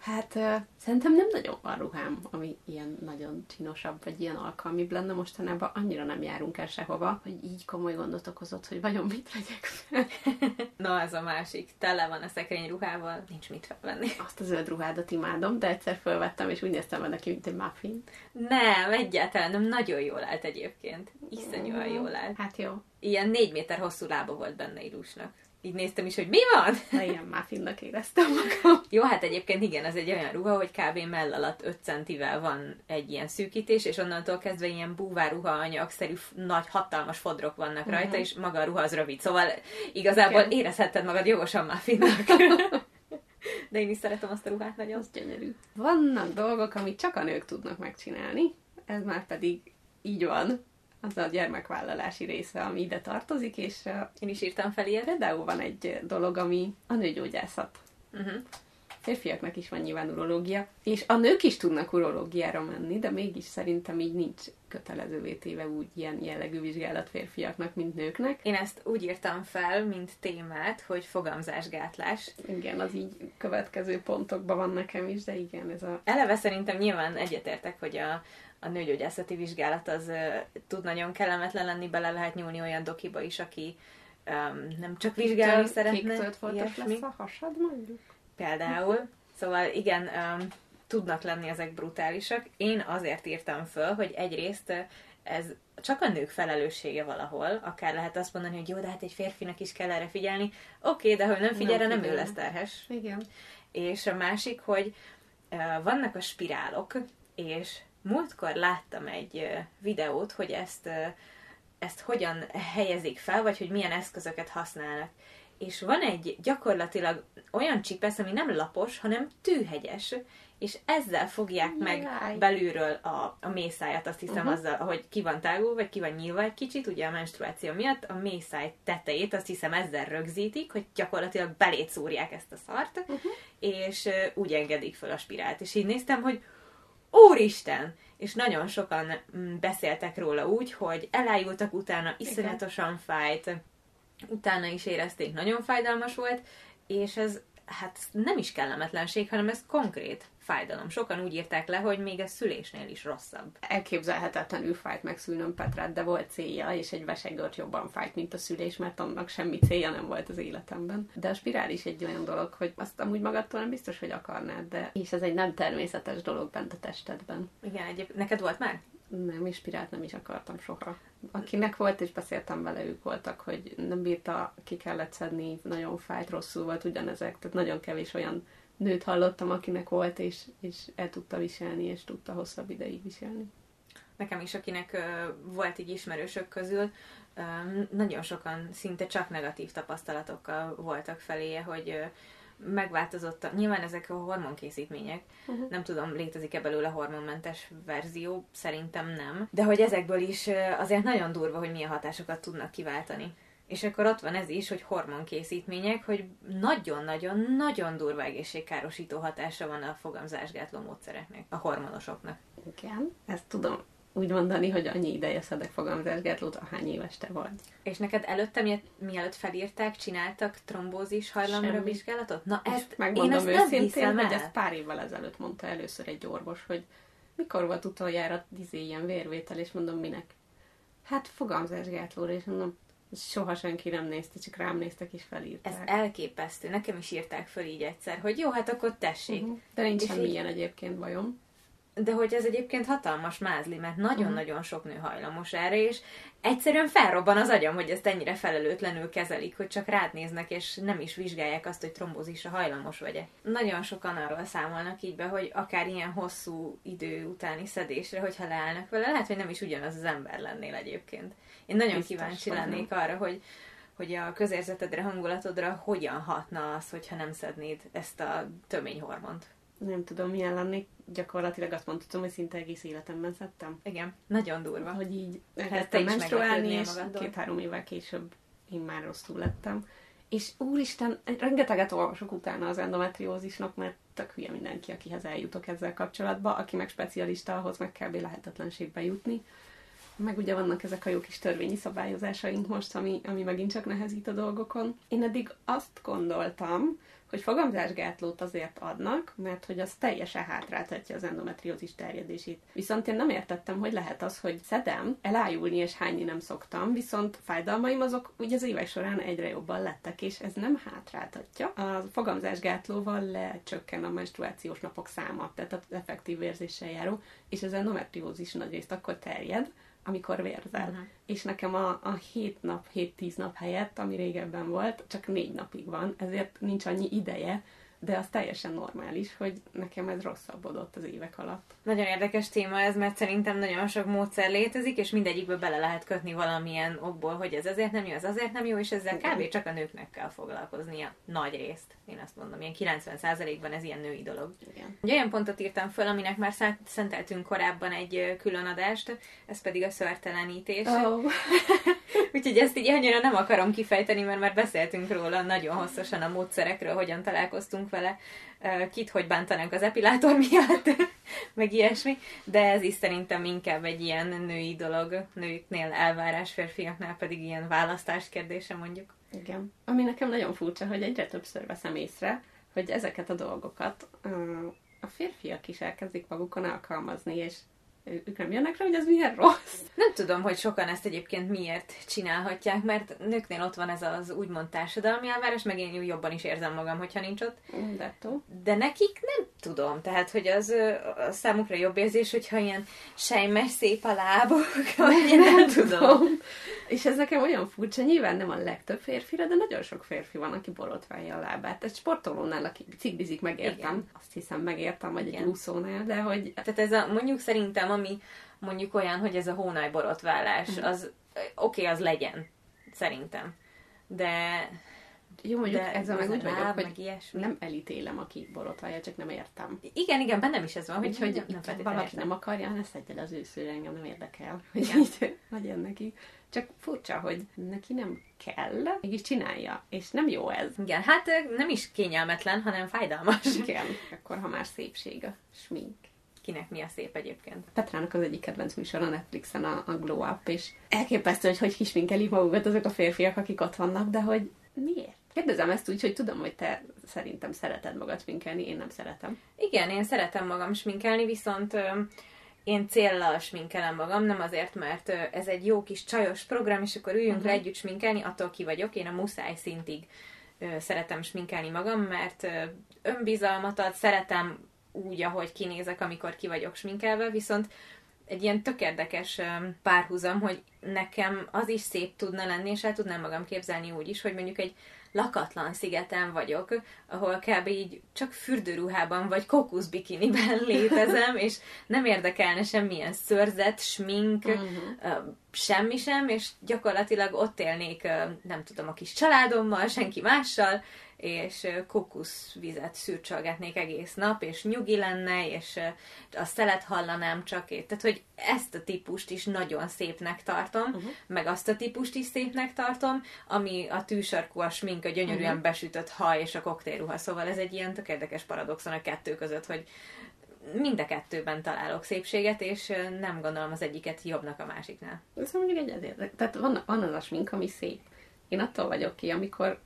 Hát uh, szerintem nem nagyon van ruhám, ami ilyen nagyon csinosabb, vagy ilyen alkalmibb lenne. Mostanában annyira nem járunk el sehova, hogy így komoly gondot okozott, hogy vajon mit vegyek fel. Na, ez a másik. Tele van a szekrény ruhával, nincs mit felvenni. Azt a zöld ruhádat imádom, de egyszer fölvettem, és úgy néztem vele neki, mint egy muffin. Nem, egyáltalán nem. Nagyon jól állt egyébként. Iszonyúan jól állt. Hát jó, Ilyen négy méter hosszú lába volt benne Ilusnak. Így néztem is, hogy mi van? de ilyen muffinnak éreztem magam. Jó, hát egyébként igen, az egy olyan ruha, hogy kb. mell alatt 5 centivel van egy ilyen szűkítés, és onnantól kezdve ilyen búváruha anyagszerű nagy, hatalmas fodrok vannak Mhm. rajta, és maga a ruha az rövid. Szóval igazából Igen. érezhetted magad jogosan már finnak. De én is szeretem azt a ruhát nagyon. Az gyönyörű. Vannak dolgok, amit csak a nők tudnak megcsinálni, ez már pedig így van. Az a gyermekvállalási része, ami ide tartozik, és uh, Én is írtam fel ilyet. például van egy dolog, ami a nőgyógyászat. Uh-huh. Férfiaknak is van nyilván urológia, és a nők is tudnak urológiára menni, de mégis szerintem így nincs kötelezővé téve úgy ilyen jellegű vizsgálat férfiaknak, mint nőknek. Én ezt úgy írtam fel, mint témát, hogy fogamzásgátlás. Igen, az így következő pontokban van nekem is, de igen, ez a... Eleve szerintem nyilván egyetértek, hogy a, a nőgyógyászati vizsgálat az tud nagyon kellemetlen lenni, bele lehet nyúlni olyan dokiba is, aki um, nem csak vizsgálni szeretne. Kék foltos ilyesmi. lesz a hasad, mondjuk? Például. Szóval igen, um, tudnak lenni ezek brutálisak. Én azért írtam föl, hogy egyrészt ez csak a nők felelőssége valahol, akár lehet azt mondani, hogy jó, de hát egy férfinak is kell erre figyelni. Oké, de ha ő nem figyel, nem, nem ő lesz terhes. Igen. És a másik, hogy uh, vannak a spirálok, és múltkor láttam egy uh, videót, hogy ezt, uh, ezt hogyan helyezik fel, vagy hogy milyen eszközöket használnak. És van egy gyakorlatilag olyan csipesz, ami nem lapos, hanem tűhegyes, és ezzel fogják meg Jaj. belülről a, a mészájat, azt hiszem Mhm. azzal, ahogy ki van tágul, vagy ki van nyílva egy kicsit, ugye a menstruáció miatt, a mészáj tetejét, azt hiszem ezzel rögzítik, hogy gyakorlatilag belét szúrják ezt a szart, és ö, úgy engedik fel a spirált. És így néztem, hogy Úristen! És nagyon sokan mm, beszéltek róla úgy, hogy elájultak utána, iszonyatosan fájt, utána is érezték, nagyon fájdalmas volt, és ez hát nem is kellemetlenség, hanem ez konkrét fájdalom. Sokan úgy írták le, hogy még a szülésnél is rosszabb. elképzelhetetlenül fájt megszülnöm Petrát, de volt célja, és egy vesegőrt jobban fájt, mint a szülés, mert annak semmi célja nem volt az életemben. De a spirál is egy olyan dolog, hogy azt amúgy magadtól nem biztos, hogy akarnád, de és ez egy nem természetes dolog bent a testedben. Igen, egyéb... neked volt már? Nem, és spirált nem is akartam soha. Akinek volt, és beszéltem vele, ők voltak, hogy nem bírta, ki kellett szedni, nagyon fájt, rosszul volt ugyanezek, tehát nagyon kevés olyan nőt hallottam, akinek volt, és, és el tudta viselni, és tudta hosszabb ideig viselni. Nekem is, akinek ö, volt így ismerősök közül, ö, nagyon sokan szinte csak negatív tapasztalatokkal voltak feléje, hogy ö, megváltozott, a, nyilván ezek a hormonkészítmények, Uh-huh. nem tudom, létezik-e belőle hormonmentes verzió, szerintem nem, de hogy ezekből is azért nagyon durva, hogy milyen hatásokat tudnak kiváltani. És akkor ott van ez is, hogy hormonkészítmények, hogy nagyon-nagyon-nagyon durva egészségkárosító hatása van a fogamzásgátló módszereknek, a hormonosoknak. Igen, ezt tudom úgy mondani, hogy annyi ideje szedek fogamzásgátlót, ahány éves te vagy. És neked előtte, mi- mielőtt felírták, csináltak trombózis hajlamra Semmi. vizsgálatot? Na ezt, én megmondom ezt nem őszintén, hiszem hogy ezt pár évvel ezelőtt mondta először egy orvos, hogy mikor volt utoljára izé, ilyen vérvétel, és mondom, minek? Hát fogamzásgátlóra, és mondom, soha senki nem nézte, csak rám néztek és Ez felírták. elképesztő. Nekem is írták föl így egyszer, hogy jó, hát akkor tessék. Uh-huh. De nincs semmi ilyen egyébként bajom. De hogy ez egyébként hatalmas mázli, mert nagyon-nagyon sok nő hajlamos erre, és egyszerűen felrobban az agyam, hogy ezt ennyire felelőtlenül kezelik, hogy csak rád néznek, és nem is vizsgálják azt, hogy trombózisra hajlamos vagy-e. Nagyon sokan arról számolnak így be, hogy akár ilyen hosszú idő utáni szedésre, hogyha leállnak vele, lehet, hogy nem is ugyanaz az ember lennél egyébként. Én nagyon Biztos kíváncsi lennék arra, hogy, hogy a közérzetedre, hangulatodra hogyan hatna az, hogyha nem szednéd ezt a töményhormont nem tudom, milyen lennék, gyakorlatilag azt mondhatom, hogy szinte egész életemben szedtem. Igen, nagyon durva. Hogy így elkezdtem menstruálni, és két-három évvel később én már rosszul lettem. És úristen, rengeteget olvasok utána az endometriózisnak, mert tök hülye mindenki, akihez eljutok ezzel kapcsolatban, aki meg specialista, ahhoz meg kell lehetetlenségbe jutni. Meg ugye vannak ezek a jó kis törvényi szabályozásaink most, ami, ami megint csak nehezít a dolgokon. Én eddig azt gondoltam, hogy fogamzásgátlót azért adnak, mert hogy az teljesen hátráltatja az endometriózis terjedését. Viszont én nem értettem, hogy lehet az, hogy szedem, elájulni és hányni nem szoktam, viszont fájdalmaim azok ugye az évek során egyre jobban lettek, és ez nem hátráltatja. A fogamzásgátlóval lecsökken a menstruációs napok száma, tehát az effektív érzéssel járó, és az endometriózis nagyrészt akkor terjed, amikor vérzel. Uh-huh. És nekem a, a 7 nap, 7-10 nap helyett, ami régebben volt, csak 4 napig van, ezért nincs annyi ideje, de az teljesen normális, hogy nekem ez rosszabbodott az évek alatt. Nagyon érdekes téma ez, mert szerintem nagyon sok módszer létezik, és mindegyikbe bele lehet kötni valamilyen okból, hogy ez azért nem jó, ez azért nem jó, és ezzel kb. csak a nőknek kell foglalkoznia nagy részt. Én azt mondom, ilyen 90%-ban ez ilyen női dolog. Igen. Egy olyan pontot írtam föl, aminek már szenteltünk korábban egy külön adást, ez pedig a szörtelenítés. Oh. Úgyhogy ezt így annyira nem akarom kifejteni, mert már beszéltünk róla nagyon hosszasan a módszerekről, hogyan találkoztunk vele, kit hogy bántanánk az epilátor miatt, meg ilyesmi, de ez is szerintem inkább egy ilyen női dolog, nőknél elvárás, férfiaknál pedig ilyen választás kérdése mondjuk. Igen. Ami nekem nagyon furcsa, hogy egyre többször veszem észre, hogy ezeket a dolgokat a férfiak is elkezdik magukon alkalmazni, és ők nem jönnek rá, hogy ez milyen rossz. Nem tudom, hogy sokan ezt egyébként miért csinálhatják, mert nőknél ott van ez az úgymond társadalmi elvárás, meg én jobban is érzem magam, hogyha nincs ott. De, De nekik nem tudom, tehát, hogy az a számukra jobb érzés, hogyha ilyen sejmes szép a lábok, vagy nem, nem tudom. És ez nekem olyan furcsa, nyilván nem a legtöbb férfira, de nagyon sok férfi van, aki borotválja a lábát. Egy sportolónál, aki ciklizik, megértem. Igen. Azt hiszem, megértem, vagy Igen. egy úszónál, de hogy... Tehát ez a, mondjuk szerintem, ami mondjuk olyan, hogy ez a hónaj borotválás, mm. az oké, okay, az legyen, szerintem. De jó, mondjuk de ezzel meg úgy vagyok, hogy meg ilyesmi. nem elítélem, aki borotválja, csak nem értem. Igen, igen, bennem is ez van, hogy, hogy nem valaki értem. nem akarja, ne szedje az őszőre, engem nem érdekel, hogy így legyen neki. Csak furcsa, hogy neki nem kell, mégis csinálja, és nem jó ez. Igen, hát nem is kényelmetlen, hanem fájdalmas. Igen, akkor ha már szépség a smink kinek mi a szép egyébként. Petrának az egyik kedvenc műsor a Netflixen a, a Glow Up, és elképesztő, hogy hogy kisminkelik magukat azok a férfiak, akik ott vannak, de hogy miért? Kérdezem ezt úgy, hogy tudom, hogy te szerintem szereted magad sminkelni, én nem szeretem. Igen, én szeretem magam sminkelni, viszont én céllal sminkelem magam, nem azért, mert ez egy jó kis csajos program, és akkor üljünk uh-huh. le együtt sminkelni, attól ki vagyok, én a muszáj szintig szeretem sminkelni magam, mert önbizalmat ad, szeretem úgy, ahogy kinézek, amikor ki vagyok sminkelve, viszont egy ilyen tök érdekes párhuzam, hogy nekem az is szép tudna lenni, és el tudnám magam képzelni úgy is, hogy mondjuk egy lakatlan szigeten vagyok, ahol kb. így csak fürdőruhában vagy kókuszbikiniben létezem, és nem érdekelne semmilyen szörzet, smink, uh-huh. semmi sem, és gyakorlatilag ott élnék, nem tudom, a kis családommal, senki mással, és kokuszvizet szürcsölgetnék egész nap, és nyugi lenne, és a szelet hallanám csak. Tehát, hogy ezt a típust is nagyon szépnek tartom, uh-huh. meg azt a típust is szépnek tartom, ami a tűsarkú, a smink, a gyönyörűen uh-huh. besütött haj és a koktélruha. Szóval ez egy ilyen tök érdekes paradoxon a kettő között, hogy mind a kettőben találok szépséget, és nem gondolom az egyiket jobbnak a másiknál. Ez mondjuk egy ezért. Tehát van, van az a smink, ami szép. Én attól vagyok ki, amikor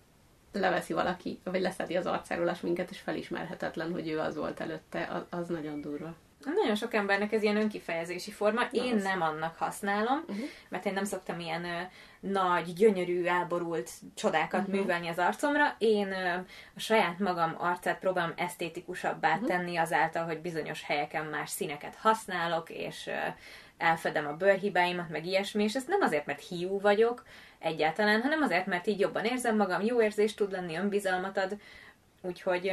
leveszi valaki, vagy leszedi az arcáról a minket, és felismerhetetlen, hogy ő az volt előtte, az, az nagyon durva. Nagyon sok embernek ez ilyen önkifejezési forma. Én az. nem annak használom, Uh-huh. mert én nem szoktam ilyen ö, nagy, gyönyörű, elborult csodákat uh-huh. művelni az arcomra. Én ö, a saját magam arcát próbálom esztétikusabbá uh-huh. tenni azáltal, hogy bizonyos helyeken más színeket használok, és ö, elfedem a bőrhibáimat, meg ilyesmi, és ez nem azért, mert hiú vagyok egyáltalán, hanem azért, mert így jobban érzem magam, jó érzés tud lenni, önbizalmat ad, úgyhogy...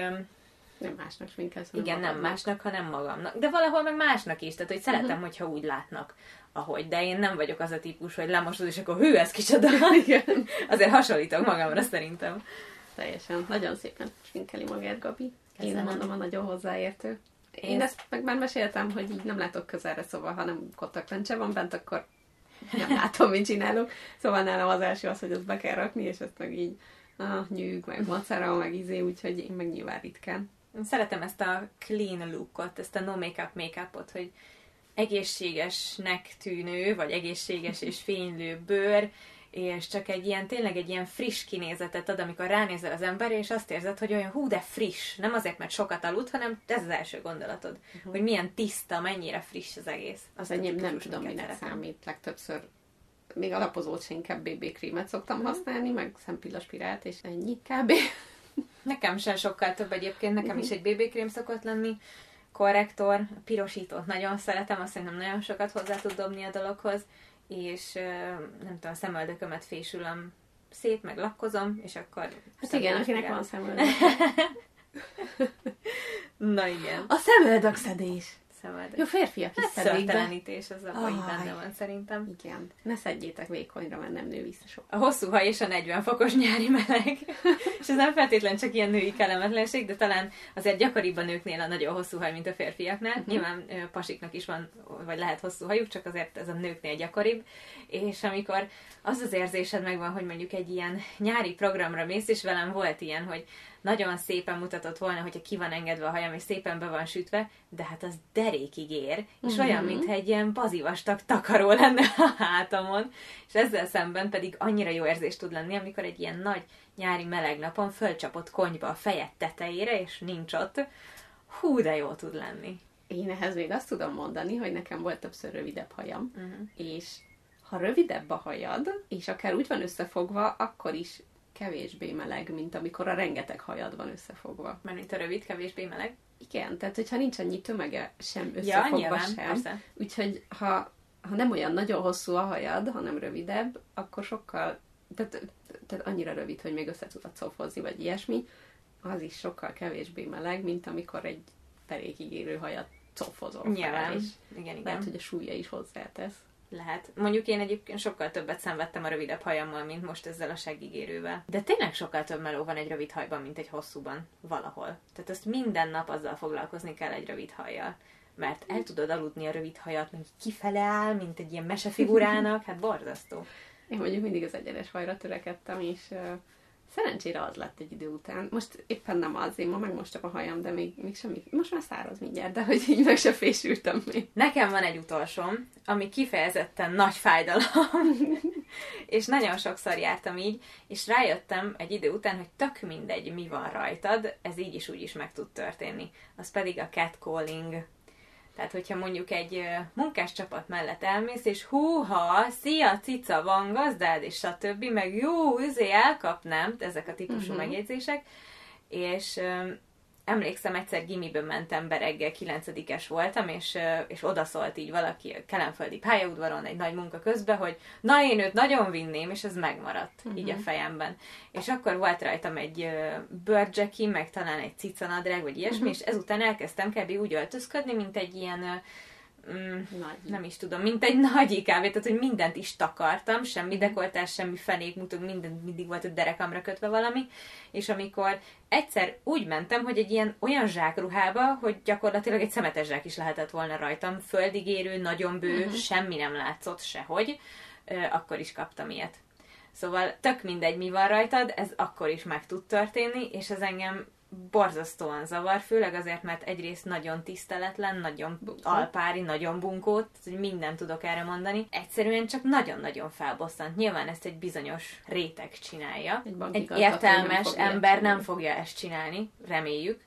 Nem másnak sminkelsz, igen, nem magadnak. másnak, hanem magamnak. De valahol meg másnak is, tehát hogy szeretem, uh-huh. hogyha úgy látnak, ahogy. De én nem vagyok az a típus, hogy lemosod, és akkor hű, ez kicsoda. Igen. Azért hasonlítok magamra szerintem. Teljesen. Nagyon szépen sminkeli magát, Gabi. Én Köszönöm. mondom, a nagyon hozzáértő. Én Én- ezt meg már meséltem, hogy így nem látok közelre, szóval ha nem kontaktlencse van bent, akkor nem látom, mit csinálok. Szóval nálam az első az, hogy ezt be kell rakni, és ezt meg így ah, nyűg, meg macera, meg izé, úgyhogy én meg nyilván ritkán. Szeretem ezt a clean lookot, ezt a no make-up make-upot, hogy egészségesnek tűnő, vagy egészséges és fénylő bőr, és csak egy ilyen, tényleg egy ilyen friss kinézetet ad, amikor ránézel az emberre, és azt érzed, hogy olyan hú, de friss. Nem azért, mert sokat aludt, hanem ez az első gondolatod. Uh-huh. Hogy milyen tiszta, mennyire friss az egész. Az a enyém nem tudom, minek szeretem. számít. Legtöbbször még alapozót se inkább BB krémet szoktam használni, meg szempillaspirált, és ennyi kb. Nekem sem sokkal több egyébként, nekem Mhm. is egy BB krém szokott lenni, korrektor, pirosítót nagyon szeretem, azt szerintem nagyon sokat hozzá tud dobni a dologhoz, és nem tudom, a szemöldökömet fésülöm szét, meg lakkozom, és akkor... Hát igen, akinek van szemöldök. Na igen, A szemöldök szedés. Szemöldök. Jó, férfiak is Hát szörtelenítés az abban így benne van szerintem. Igen. Ne szedjétek vékonyra, mert nem nő vissza sok. A hosszú haj és a 40 fokos nyári meleg. és ez nem feltétlen csak ilyen női kellemetlenség, de talán azért gyakoribb a nőknél a nagyon hosszú haj, mint a férfiaknál. Uh-huh. Nyilván pasiknak is van, vagy lehet hosszú hajuk, csak azért ez a nőknél gyakoribb. És amikor az az érzésed megvan, hogy mondjuk egy ilyen nyári programra mész, és velem volt ilyen, hogy nagyon szépen mutatott volna, hogyha ki van engedve a hajam, és szépen be van sütve, de hát az derékig ér, és Mhm. olyan, mintha egy ilyen bazivastag takaró lenne a hátamon, és ezzel szemben pedig annyira jó érzés tud lenni, amikor egy ilyen nagy nyári meleg napon fölcsapott konyba a fejed tetejére, és nincs ott. Hú, de jó tud lenni. Én ehhez még azt tudom mondani, hogy nekem volt többször rövidebb hajam, Uh-huh. és ha rövidebb a hajad, és akár úgy van összefogva, akkor is kevésbé meleg, mint amikor a rengeteg hajad van összefogva. Mert mint a rövid, kevésbé meleg. Igen, tehát hogyha nincs annyi tömege sem Ja, összefogva nyilván, sem. persze. Úgyhogy ha, ha nem olyan nagyon hosszú a hajad, hanem rövidebb, akkor sokkal, tehát, tehát annyira rövid, hogy még össze tudod szófozni, vagy ilyesmi, az is sokkal kevésbé meleg, mint amikor egy derékig érő hajat cofozol fel, Nyilván. és Igen, igen. lehet, hogy a súlya is hozzátesz. Lehet. Mondjuk én egyébként sokkal többet szenvedtem a rövidebb hajammal, mint most ezzel a segigérővel. De tényleg sokkal több meló van egy rövid hajban, mint egy hosszúban. Valahol. Tehát ezt minden nap azzal foglalkozni kell egy rövid hajjal. Mert el tudod aludni a rövid hajat, meg kifele áll, mint egy ilyen mesefigurának. Hát borzasztó. Én mondjuk mindig az egyenes hajra törekedtem, és szerencsére az lett egy idő után. Most éppen nem az, én ma megmostam a hajam, de még, még semmi, most már száraz mindjárt, de hogy így meg se fésültem még. Nekem van egy utolsóm, ami kifejezetten nagy fájdalom, és nagyon sokszor jártam így, és rájöttem egy idő után, hogy tök mindegy, mi van rajtad, ez így is úgy is meg tud történni. Az pedig a catcalling. Tehát, hogyha mondjuk egy munkás csapat mellett elmész, és húha, szia, cica, van gazdád, és stb., meg jó, üzé, elkapnám, ezek a típusú Mhm. megjegyzések, és emlékszem, egyszer gimiben mentem be reggel, kilencedikes voltam, és, és odaszólt így valaki a kelemföldi pályaudvaron egy nagy munka közben, hogy na én őt nagyon vinném, és ez megmaradt uh-huh. így a fejemben. És akkor volt rajtam egy ö, bőrdzseki, meg talán egy cicanadrág, vagy ilyesmi, uh-huh. és ezután elkezdtem kb. úgy öltözködni, mint egy ilyen mm, Nagy. nem is tudom, mint egy nagy ikávé, tehát hogy mindent is takartam, semmi dekoltás, semmi fenék, mutok, minden mindig volt a derekamra kötve valami, és amikor egyszer úgy mentem, hogy egy ilyen olyan zsákruhába, hogy gyakorlatilag egy szemetes zsák is lehetett volna rajtam, földig érő, nagyon bő, uh-huh. semmi nem látszott sehogy, akkor is kaptam ilyet. Szóval tök mindegy, mi van rajtad, ez akkor is meg tud történni, és ez engem borzasztóan zavar, főleg azért, mert egyrészt nagyon tiszteletlen, nagyon alpári, nagyon bunkót, hogy mindent tudok erre mondani. Egyszerűen csak nagyon-nagyon felbosszant. Nyilván ezt egy bizonyos réteg csinálja. Egy Egy nem értelmes fogja ember nem fogja ezt csinálni, reméljük.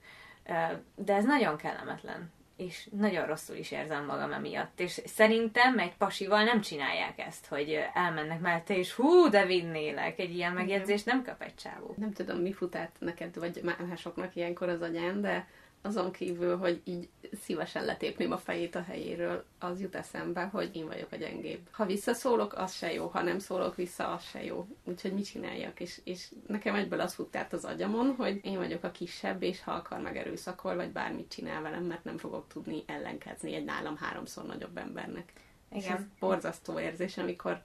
De ez nagyon kellemetlen. És nagyon rosszul is érzem magam emiatt. És szerintem egy pasival nem csinálják ezt, hogy elmennek mellette, és hú, de vinnélek. Egy ilyen megjegyzést nem kap egy csávó. Nem tudom, mi fut át neked, vagy másoknak ilyenkor az agyán, de azon kívül, hogy így szívesen letépném a fejét a helyéről, az jut eszembe, hogy én vagyok a gyengébb. Ha visszaszólok, az se jó, ha nem szólok vissza, az se jó. Úgyhogy mit csináljak? És, és nekem egyből az fut át az agyamon, hogy én vagyok a kisebb, és ha akar megerőszakol, vagy bármit csinál velem, mert nem fogok tudni ellenkezni egy nálam háromszor nagyobb embernek. Igen. És ez borzasztó érzés, amikor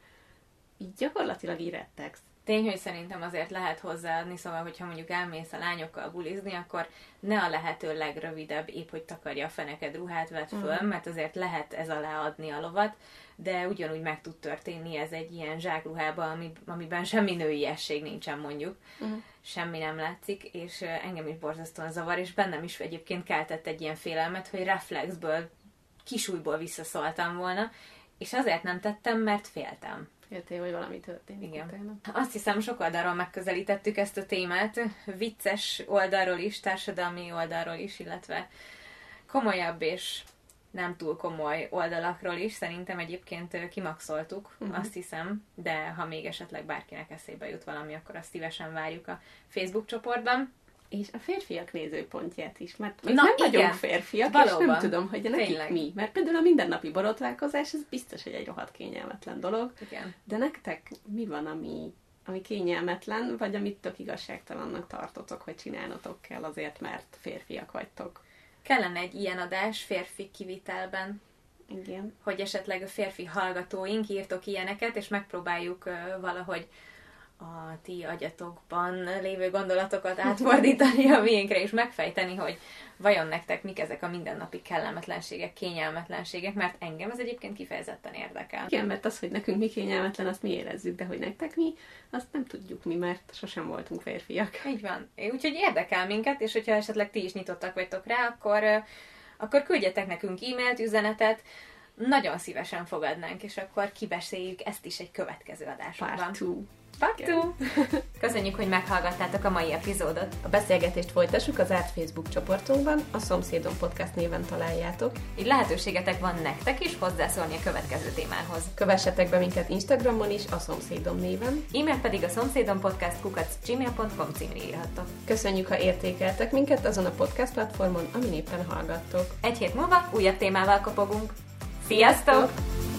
így gyakorlatilag így rettegsz. Tény, hogy szerintem azért lehet hozzáadni, szóval, hogyha mondjuk elmész a lányokkal bulizni, akkor ne a lehető legrövidebb, épp hogy takarja a feneked ruhát vett föl, uh-huh. mert azért lehet ez alá adni a lovat, de ugyanúgy meg tud történni ez egy ilyen zsákruhába, ami, amiben semmi nőiesség nincsen mondjuk, uh-huh. semmi nem látszik, és engem is borzasztóan zavar, és bennem is egyébként keltett egy ilyen félelmet, hogy reflexből, kisújból visszaszóltam volna, és azért nem tettem, mert féltem. Féltél, hogy valami történik Igen. Utána. Azt hiszem, sok oldalról megközelítettük ezt a témát, vicces oldalról is, társadalmi oldalról is, illetve komolyabb és nem túl komoly oldalakról is. Szerintem egyébként kimaxoltuk, uh-huh. azt hiszem, de ha még esetleg bárkinek eszébe jut valami, akkor azt szívesen várjuk a Facebook csoportban és a férfiak nézőpontját is, mert Na, nem igen. vagyunk férfiak, Valóban. és nem tudom, hogy nekik Tényleg. mi. Mert például a mindennapi borotválkozás, ez biztos, hogy egy rohadt kényelmetlen dolog. Igen. De nektek mi van, ami, ami kényelmetlen, vagy amit tök igazságtalannak tartotok, hogy csinálnotok kell azért, mert férfiak vagytok? Kellene egy ilyen adás férfi kivitelben. Igen. Hogy esetleg a férfi hallgatóink írtok ilyeneket, és megpróbáljuk uh, valahogy a ti agyatokban lévő gondolatokat átfordítani a miénkre, és megfejteni, hogy vajon nektek mik ezek a mindennapi kellemetlenségek, kényelmetlenségek, mert engem ez egyébként kifejezetten érdekel. Igen, mert az, hogy nekünk mi kényelmetlen, azt mi érezzük, de hogy nektek mi, azt nem tudjuk mi, mert sosem voltunk férfiak. Így van. Úgyhogy érdekel minket, és hogyha esetleg ti is nyitottak vagytok rá, akkor, akkor küldjetek nekünk e-mailt, üzenetet, nagyon szívesen fogadnánk, és akkor kibeszéljük ezt is egy következő adásban. Part two. Paktu! Köszönjük, hogy meghallgattátok a mai epizódot. A beszélgetést folytassuk az árt Facebook csoportunkban, a Szomszédom Podcast néven találjátok. Így lehetőségetek van nektek is hozzászólni a következő témához. Kövessetek be minket Instagramon is, a Szomszédom néven. E-mail pedig a szomszédom podcast gmail.com címre írhattok. Köszönjük, ha értékeltek minket azon a podcast platformon, amin éppen hallgattok. Egy hét múlva újabb témával kopogunk. Sziasztok! Sziasztok!